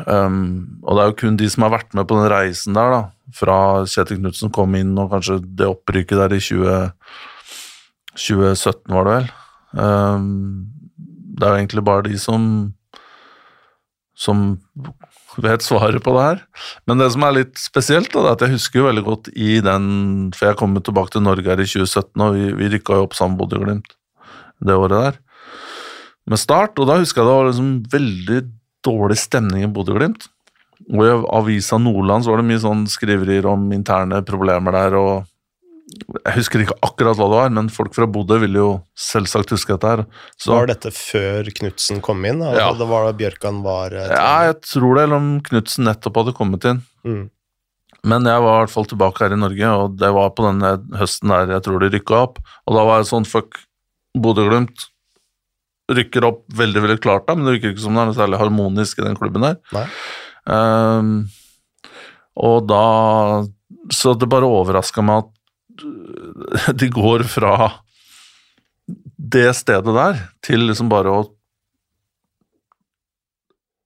um, Og det er jo kun de som har vært med på den reisen der, da, fra Kjetil Knutsen kom inn og kanskje det opprykket der i 20, 2017, var det vel. Um, det er jo egentlig bare de som som vet svaret på det her. Men det som er litt spesielt, da, det er at jeg husker jo veldig godt i den For jeg kom jo tilbake til Norge her i 2017, og vi, vi rykka jo opp sammen med Bodø-Glimt det året der. Med start, og da husker jeg det var liksom veldig dårlig stemning i Bodø-Glimt. Og i avisa Nordland så var det mye sånn skriverier om interne problemer der, og jeg husker ikke akkurat hva det var, men folk fra Bodø ville jo selvsagt huske dette her. Så Var dette før Knutsen kom inn? Da? Ja. Det var da Bjørkan var eh, ja, jeg tror det, eller om Knutsen nettopp hadde kommet inn. mm. Men jeg var i hvert fall tilbake her i Norge, og det var på denne høsten der jeg tror de rykka opp. Og da var jeg sånn fuck, Bodø-Glimt rykker opp veldig veldig klart, da, men det virker ikke som det er noe særlig harmonisk i den klubben der. Ehm, og da Så det bare overraska meg at de går fra det stedet der til liksom bare å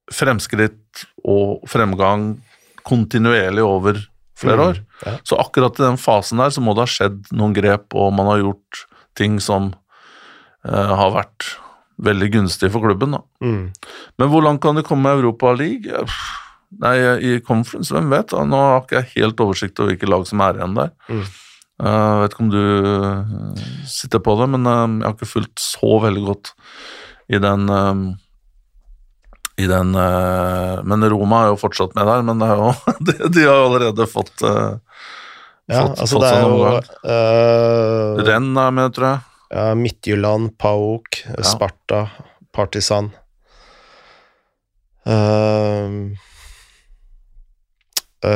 Fremskritt og fremgang kontinuerlig over flere år. Mm, ja. Så akkurat i den fasen der så må det ha skjedd noen grep, og man har gjort ting som eh, har vært veldig gunstige for klubben. da. Mm. Men hvor langt kan de komme med Europa League? Nei, i conference, hvem vet? da? Nå har ikke jeg helt oversikt over hvilke lag som er igjen der. Mm. Jeg vet ikke om du eh, sitter på det, men eh, jeg har ikke fulgt så veldig godt i den eh, i den eh, Men Roma er jo fortsatt med der, men det jo, de, de har jo allerede fått uh, Ja, Fått- altså fått det er jo eh, Renn er med, tror jeg. ja, Midtjylland, Paok, Sparta, Partisan uh,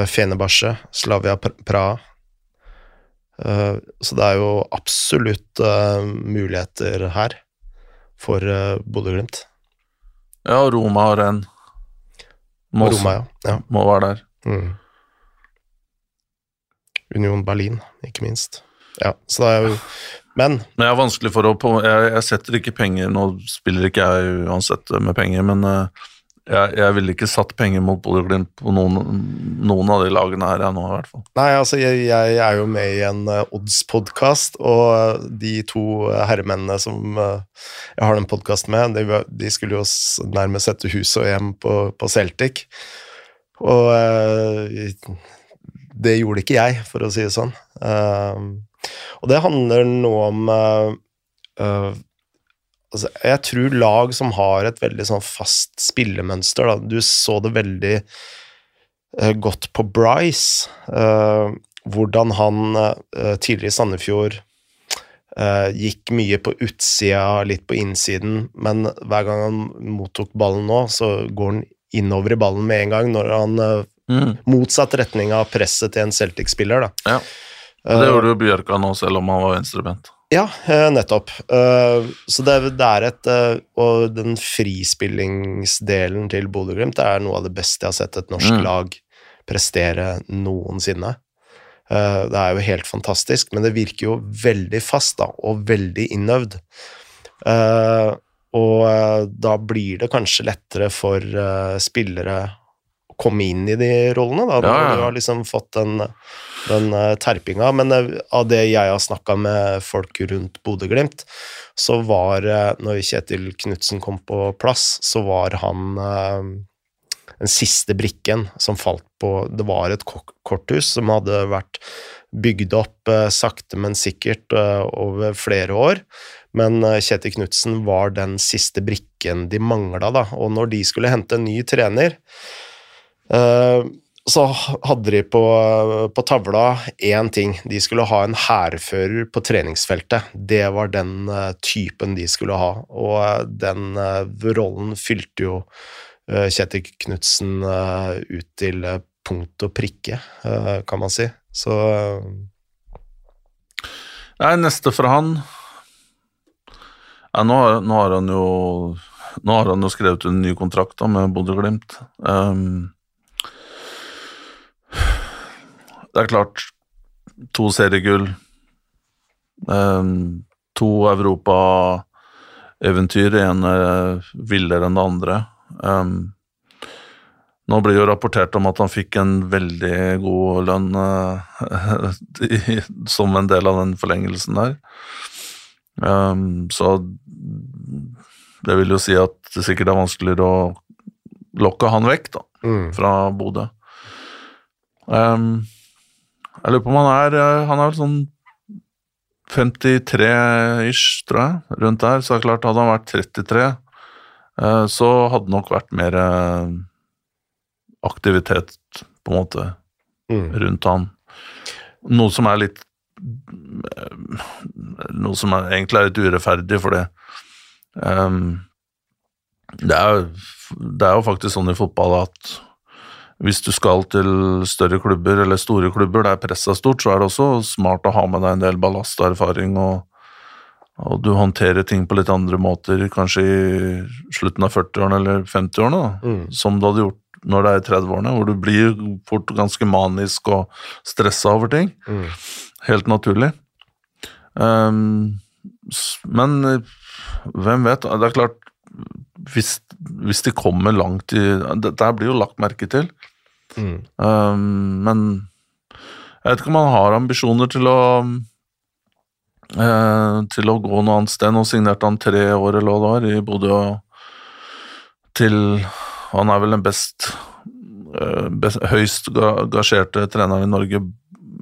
Fenerbahçe, Slavia Pr- Praha. Eh, så det er jo absolutt eh, muligheter her for uh, Bodø-Glimt. Ja, Roma og Renn. Må, Roma, ja. ja. må være der. Mm. Union Berlin, ikke minst. Ja, så det er jo Men Men jeg er vanskelig for å på, jeg, jeg setter ikke penger Nå spiller ikke jeg uansett med penger, men eh, jeg, jeg ville ikke satt penger mot Bodø-Glimt på noen, noen av de lagene her jeg nå, i hvert fall. Nei, altså, jeg, jeg er jo med i en uh, Odds-podkast, og de to herremennene som uh, jeg har den podkasten med, de, de skulle jo nærmest sette hus og hjem på, på Celtic. Og uh, det gjorde ikke jeg, for å si det sånn. Og det handler nå om altså, Jeg tror lag som har et veldig sånn fast spillemønster, da. Du så det veldig uh, godt på Bryce. Uh, hvordan han uh, tidligere i Sandefjord gikk mye på utsida, litt på innsiden, men hver gang han mottok ballen nå, så går han innover i ballen med en gang, når han Mm. motsatt retning av presset til en Celtic-spiller. da. Ja. Det gjorde jo Bjørka nå, selv om han var venstrebent. Ja, eh, nettopp. Eh, Så det, er et eh, Og den frispillingsdelen til Bodø-Glimt er noe av det beste jeg har sett et norsk Mm. lag prestere noensinne. Det er jo helt fantastisk, men det virker jo veldig fast da, og veldig innøvd. Og da blir det kanskje lettere for spillere komme inn i de rollene, da, Ja, ja. du har liksom fått den, den eh, terpinga. Men eh, av det jeg har snakka med folk rundt Bodø-Glimt, så var eh, Når Kjetil Knutsen kom på plass, så var han den siste brikken som falt på Det var et korthus som hadde vært bygd opp sakte, men sikkert over flere år. Men Kjetil Knutsen var den siste brikken de mangla, da. Og når de skulle hente en ny trener så hadde de på, på tavla én ting. De skulle ha en hærfører på treningsfeltet. Det var den uh, typen de skulle ha, og uh, den rollen fylte jo Kjetil Knutsen ut til punkt og prikke, kan man si. Så Nei, neste fra han ja, nå, har, nå, har, han jo Nå har han jo skrevet en ny kontrakt da, med Bodø-Glimt. Um, det er klart To seriegull, um, to europaeventyr, det ene villere enn det andre. Um, nå blir det jo rapportert om at han fikk en veldig god lønn uh, som en del av den forlengelsen der. Um, så det vil jo si at det sikkert er vanskeligere å lokke han vekk da, mm. fra Bodø. Um, jeg lurer på om han er eh, Han er vel sånn 53-ish, tror jeg, rundt der. Så det er klart, hadde han vært 33, eh, så hadde det nok vært mer eh, aktivitet, på en måte, mm. rundt han. Noe som er litt Noe som er, egentlig er litt urettferdig, for det um, det, er, det er jo faktisk sånn i fotball at hvis du skal til større klubber eller store klubber der presset er stort, så er det også smart å ha med deg en del ballast og erfaring, og, og du håndterer ting på litt andre måter, kanskje i slutten av 40-årene eller 50-årene, mm. som du hadde gjort når det er i 30-årene, hvor du blir fort ganske manisk og stressa over ting. Mm. Helt naturlig. Um, men hvem vet? Det er klart, hvis, hvis de kommer langt i Dette blir jo lagt merke til. Mm. Um, men jeg vet ikke om han har ambisjoner til å uh, til å gå noe annet sted. Nå signerte han tre år eller hva det var i Bodø til Han er vel den best, uh, best høyst gasjerte treneren i Norge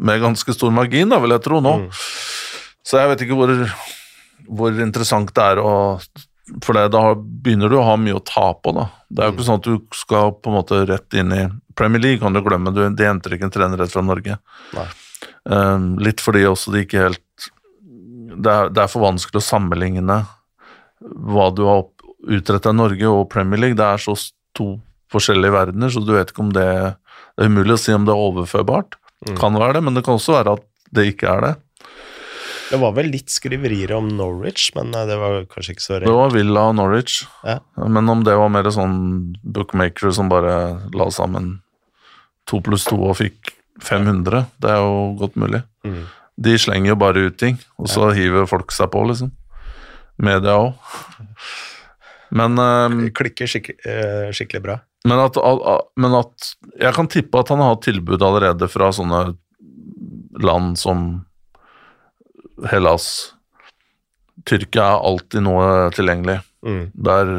med ganske stor margin, da, vil jeg tro, nå. Mm. Så jeg vet ikke hvor, hvor interessant det er å for det, da begynner du å ha mye å ta på, da. Det er jo ikke mm. sånn at du skal på en måte rett inn i Premier League, kan du glemme. Du, de henter ikke en trener rett fra Norge. Um, litt fordi også det ikke helt det er, det er, for vanskelig å sammenligne hva du har utretta i Norge og Premier League. Det er så to forskjellige verdener, så du vet ikke om det Det er umulig å si om det er overførbart. Mm. Kan være det, men det kan også være at det ikke er det. Det var vel litt skriverier om Norwich, men eh, det var kanskje ikke så rent. Det var Villa og Norwich, ja. men om det var mer sånn bookmaker som bare la sammen to pluss to og fikk 500, det er jo godt mulig. Mm. De slenger jo bare ut ting, og så ja. hiver folk seg på, liksom. Media òg. Men um, Klikker skikkelig, uh, skikkelig bra. Men at, men at, Jeg kan tippe at han har hatt tilbud allerede fra sånne land som Hellas. Tyrkia er alltid noe tilgjengelig. Mm. Der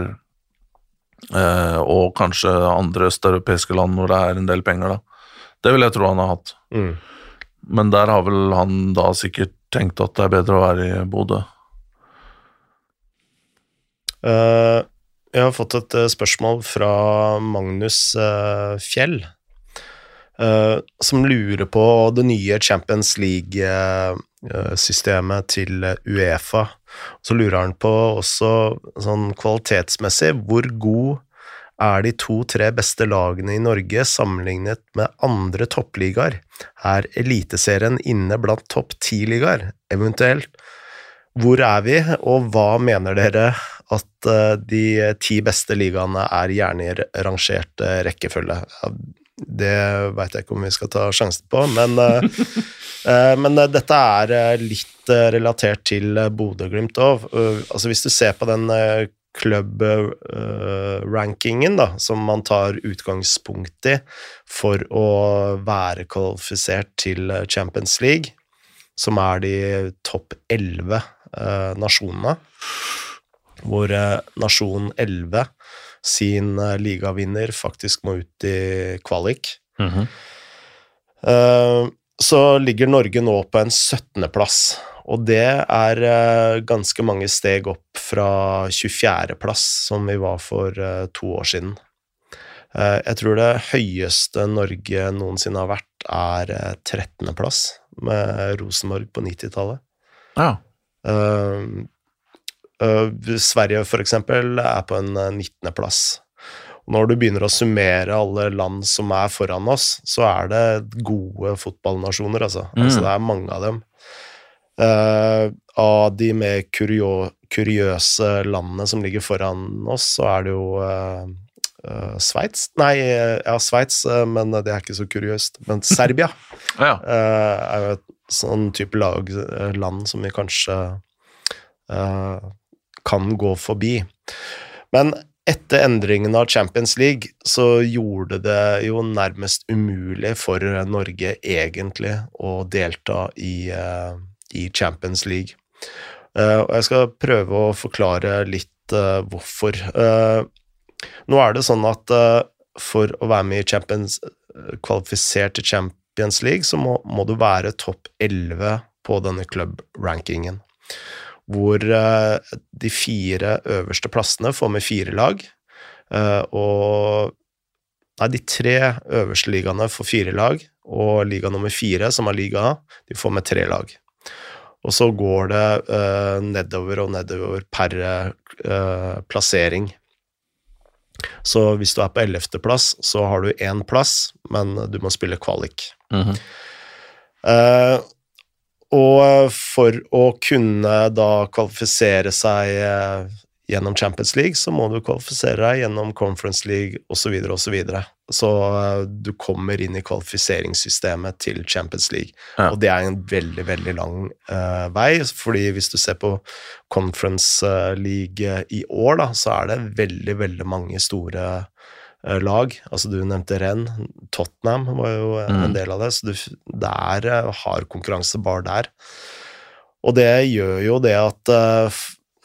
eh, Og kanskje andre østeuropeiske land hvor det er en del penger, da. Det vil jeg tro han har hatt. Mm. Men der har vel han da sikkert tenkt at det er bedre å være i Bodø. Uh, jeg har fått et uh, spørsmål fra Magnus uh, Fjell, som lurer på det nye Champions League Eh, systemet til Uefa. Så lurer han på også sånn kvalitetsmessig hvor god er de to-tre beste lagene i Norge sammenlignet med andre toppligaer? Er Eliteserien inne blant topp ti-ligaer? Eventuelt, hvor er vi, og hva mener dere at eh, de ti beste ligaene er gjerne i rangert rekkefølge? Det veit jeg ikke om vi skal ta sjansen på, men uh, Eh, men eh, dette er eh, litt relatert til Bodø-Glimt òg. Altså hvis du ser på den klubb-rankingen da, som man tar utgangspunkt i for å være kvalifisert til Champions League, som er de topp elleve nasjonene, hvor nasjon 11 sin ligavinner faktisk må ut i kvalik. Mm -hmm så ligger Norge nå på en 17.-plass. Og det er eh, ganske mange steg opp fra 24.-plass, som vi var for eh, to år siden. Eh, jeg tror det høyeste Norge noensinne har vært, er 13.-plass, med Rosenborg på 90-tallet. Ja. Uh, Sverige, for eksempel, er på en 19.-plass. Når du begynner å summere alle land som er foran oss, så er det gode fotballnasjoner, altså. Mm. altså det er mange av dem. Uh, av de mer kurio, kuriøse landene som ligger foran oss, så er det jo uh, uh, Sveits Nei, ja, Sveits, men det er ikke så kuriøst. Men Serbia ja. er jo et sånn type lag, land som vi kanskje kan gå forbi. Men etter endringen av Champions League så gjorde det jo nærmest umulig for Norge egentlig å delta i, uh, i Champions League. Uh, og jeg skal prøve å forklare litt uh, hvorfor. nå er det sånn at for å være med i Champions, kvalifisert til Champions League, så må, må du være topp 11 på denne klubb-rankingen hvor uh, de fire øverste plassene får med fire lag. Uh, og Nei, de tre øverste ligaene får fire lag, og liga nummer fire, som er liga A, de får med tre lag. Og så går det uh, nedover og nedover per plassering. Så hvis du er på ellevteplass, så har du én plass, men du må spille kvalik. Mm -hmm. Og eh, for å kunne da kvalifisere seg eh, gjennom Champions League, så må du kvalifisere deg gjennom Conference League osv. osv. Så, videre, og så, så eh, du kommer inn i kvalifiseringssystemet til Champions League. Ja. Og det er en veldig, veldig lang uh, vei, fordi hvis du ser på Conference League i år, da, så er det veldig, veldig mange store lag. Altså Du nevnte Renn. Tottenham var jo mm. en del av det, så du, det er eh, hard konkurranse bare der. Og det gjør jo det at uh,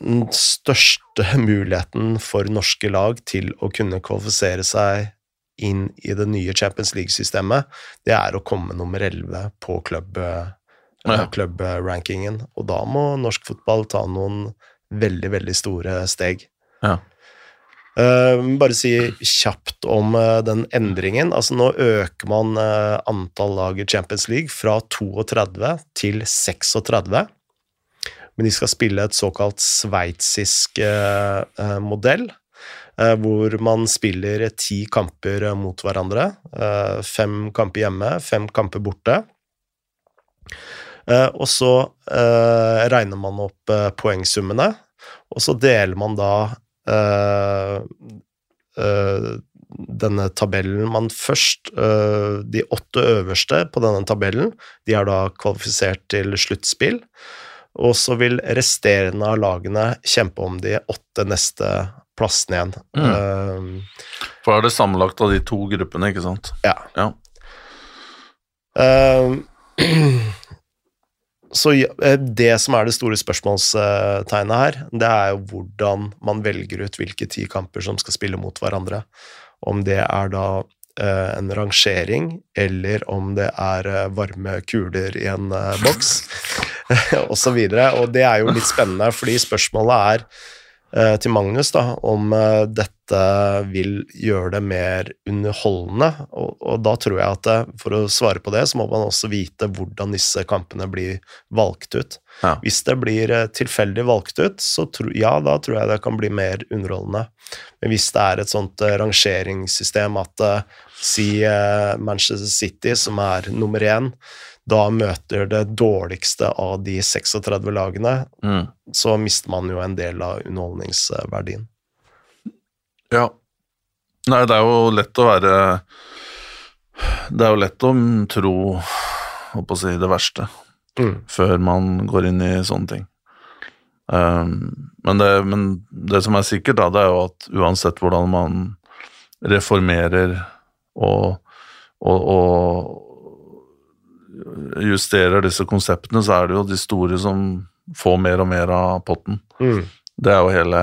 den største muligheten for norske lag til å kunne kvalifisere seg inn i det nye Champions League-systemet, det er å komme nummer 11 på klubb-rankingen. Ja. Og da må norsk fotball ta noen veldig, veldig store steg. Ja. Uh, bare si kjapt om uh, den endringen. Altså Nå øker man uh, antall lag i Champions League fra 32 til 36. Men de skal spille et såkalt sveitsisk modell, hvor man spiller ti kamper mot hverandre. fem kamper hjemme, fem kamper borte. og så regner man opp poengsummene, og så deler man da denne tabellen man først uh, De åtte øverste på denne tabellen, de er da kvalifisert til sluttspill. Og så vil resterende av lagene kjempe om de åtte neste plassene igjen. Mm. For da er det sammenlagt av de to gruppene, ikke sant? Ja. ja. Så eh, det som er det store spørsmålstegnet her, det er jo hvordan man velger ut hvilke ti kamper som skal spille mot hverandre. Om det er da eh, en rangering, eller om det er eh, varme kuler i en boks, osv. Og, så og det er jo litt spennende, fordi spørsmålet er til Magnus da, om eh, dette vil gjøre det mer underholdende. Og, og, da tror jeg at eh, for å svare på det, så må man også vite hvordan disse kampene blir valgt ut. Ja. Hvis det blir tilfeldig valgt ut, så tro, ja, da tror jeg det kan bli mer underholdende. Men hvis det er et sånt rangeringssystem at si Manchester City, som er nummer én, da møter det dårligste av de 36 lagene, mm. så mister man jo en del av underholdningsverdien. Ja. Nei, det er jo lett å være Det er jo lett å tro, holdt på å si, det verste mm. før man går inn i sånne ting. Um, men, det, men, det, som er sikkert, da, det er jo at uansett hvordan man reformerer og, og, og justerer disse konseptene, så er det jo de store som får mer og mer av potten. Mm. Det er jo hele,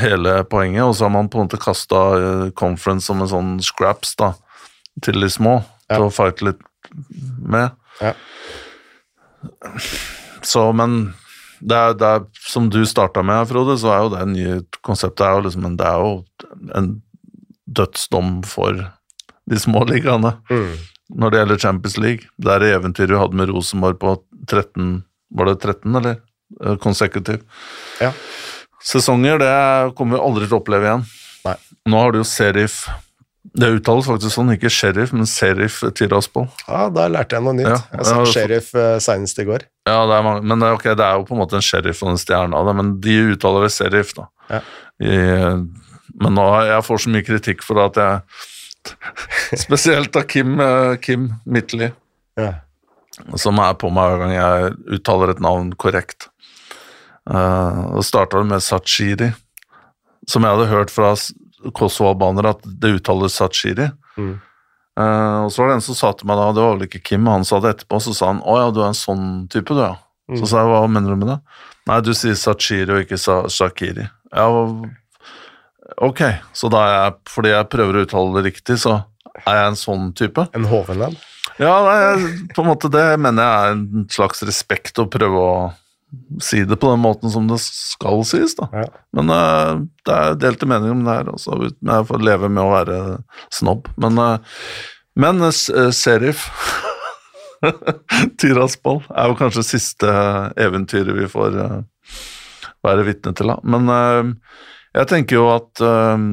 hele poenget. Og så har man på en måte kasta eh, conference som en sånn scraps da, til de små, ja. til å fighte litt med. Ja. Så, men det er, det er, som du starta med, Frode, så er jo det nye konseptet er jo liksom, Det er jo en dødsdom for de små ligaene Mm. Når det gjelder Champions League. Det er det eventyret vi hadde med Rosenborg på 13 Var det 13, eller? Konsekutiv. Ja. Sesonger, det kommer vi aldri til å oppleve igjen. Nei. Nå har du jo Serif Det uttales faktisk sånn, ikke Sheriff, men Serif Tiraspol. Ja, da lærte jeg noe nytt. Ja, jeg sa sheriff uh, senest i går. Ja, det er mange, men det er, det er jo på en måte en sheriff og en stjerne av det, men de uttaler det serif, da. Ja. I, men nå jeg får så mye kritikk for at jeg Spesielt av Kim, uh, Kim Midtly, Ja. som er på meg hver gang jeg uttaler et navn korrekt. Uh, og starta med Sachiri, som jeg hadde hørt fra kosovo-albanere at det uttales Sachiri. Mm. Uh, og så var det en som sa til meg da, det var vel ikke Kim, han sa det etterpå, så sa han å ja, du er en sånn type, du, ja. Så Mm. sa jeg hva mener du med det? Nei, du sier Sachiri og ikke Sa Shakiri. Ja, ok, så da er jeg, fordi jeg prøver å uttale det riktig, så er jeg en sånn type? En hovenvenn. Ja, nei, på en måte det mener jeg er en slags respekt å prøve å si det på den måten som det skal sies, da. Ja. Men uh, det er delte meninger om det her, Altså, Jeg får leve med å være snobb. Men, uh, men uh, Serif Tiraspol er jo kanskje siste eventyret vi får være vitne til. Da. Men jeg tenker jo at um,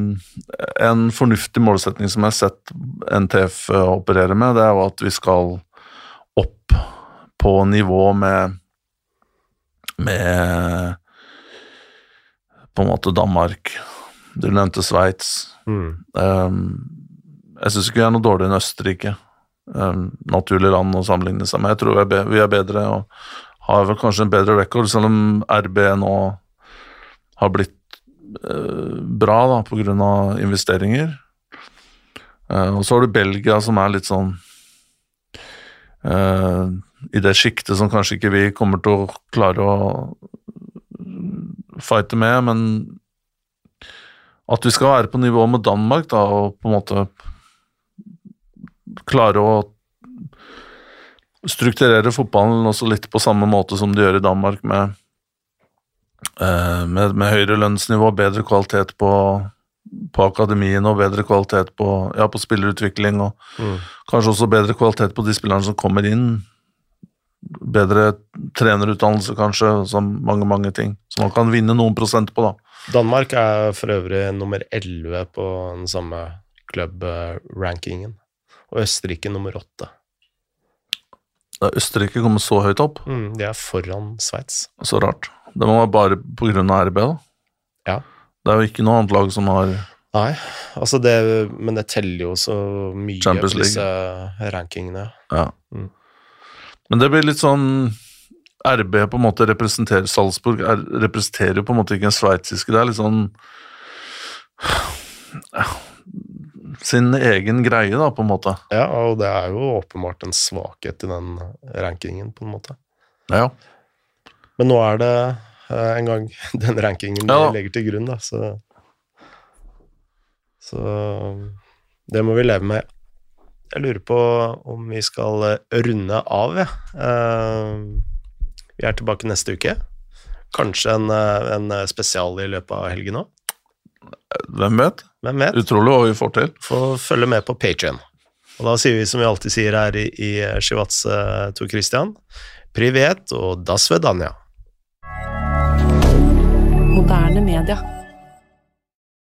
en fornuftig målsetning som jeg har sett NTF eh, operere med, det er jo at vi skal opp på nivå med med på en måte Danmark. Du nevnte Sveits. Mm. Um, jeg syns ikke vi er noe dårligere enn Østerrike. Um, naturlig land å sammenligne seg med. Jeg tror vi er, vi er bedre og har vel kanskje en bedre record, selv om RB nå har blitt bra da, av investeringer. Uh, og så har du Belgia, som er litt sånn uh, i det sjiktet som kanskje ikke vi kommer til å klare å fighte med, men at vi skal være på nivå med Danmark, da, og på en måte klare å strukturere fotballen også litt på samme måte som de gjør i Danmark, med, eh, med, med høyere lønnsnivå, bedre kvalitet på, på akademiene og bedre kvalitet på, ja, på spillerutvikling, og Mm. kanskje også bedre kvalitet på de spillerne som kommer inn. Bedre trenerutdannelse, kanskje, som mange, mange ting. Så man kan vinne noen prosent på, da. Danmark er for øvrig nummer 11 på den samme klubb-rankingen. Og Østerrike nummer 8. Østerrike kommer så høyt opp, Mm, de er foran Sveits. så rart. Det må være bare av RB, da. Ja. Det er jo ikke noe annet lag som har Nei, altså det, men det teller jo så mye Champions på disse rankingene. Ja. Mm. Men det blir litt sånn RB på en måte representerer Salzburg, er, representerer jo på en måte ikke en sveitsiske. Det er litt sånn sin egen greie, da, på en måte. Ja, og det er jo åpenbart en svakhet i den rankingen, på en måte. Ja, Ja. Men nå er det uh, en gang den rankingen Ja. legger til grunn, da, så Så det må vi leve med. Jeg lurer på om vi skal eh, runde av, jeg. Eh, vi er tilbake neste uke. Kanskje en, en spesial i løpet av helgen òg. Hvem vet? Hvem vet? Utrolig hva vi får til. Få følge med på Patrion. Og da sier vi som vi alltid sier her i, i Shivats uh, Tor Christian, privet og das vedanja. Moderne media.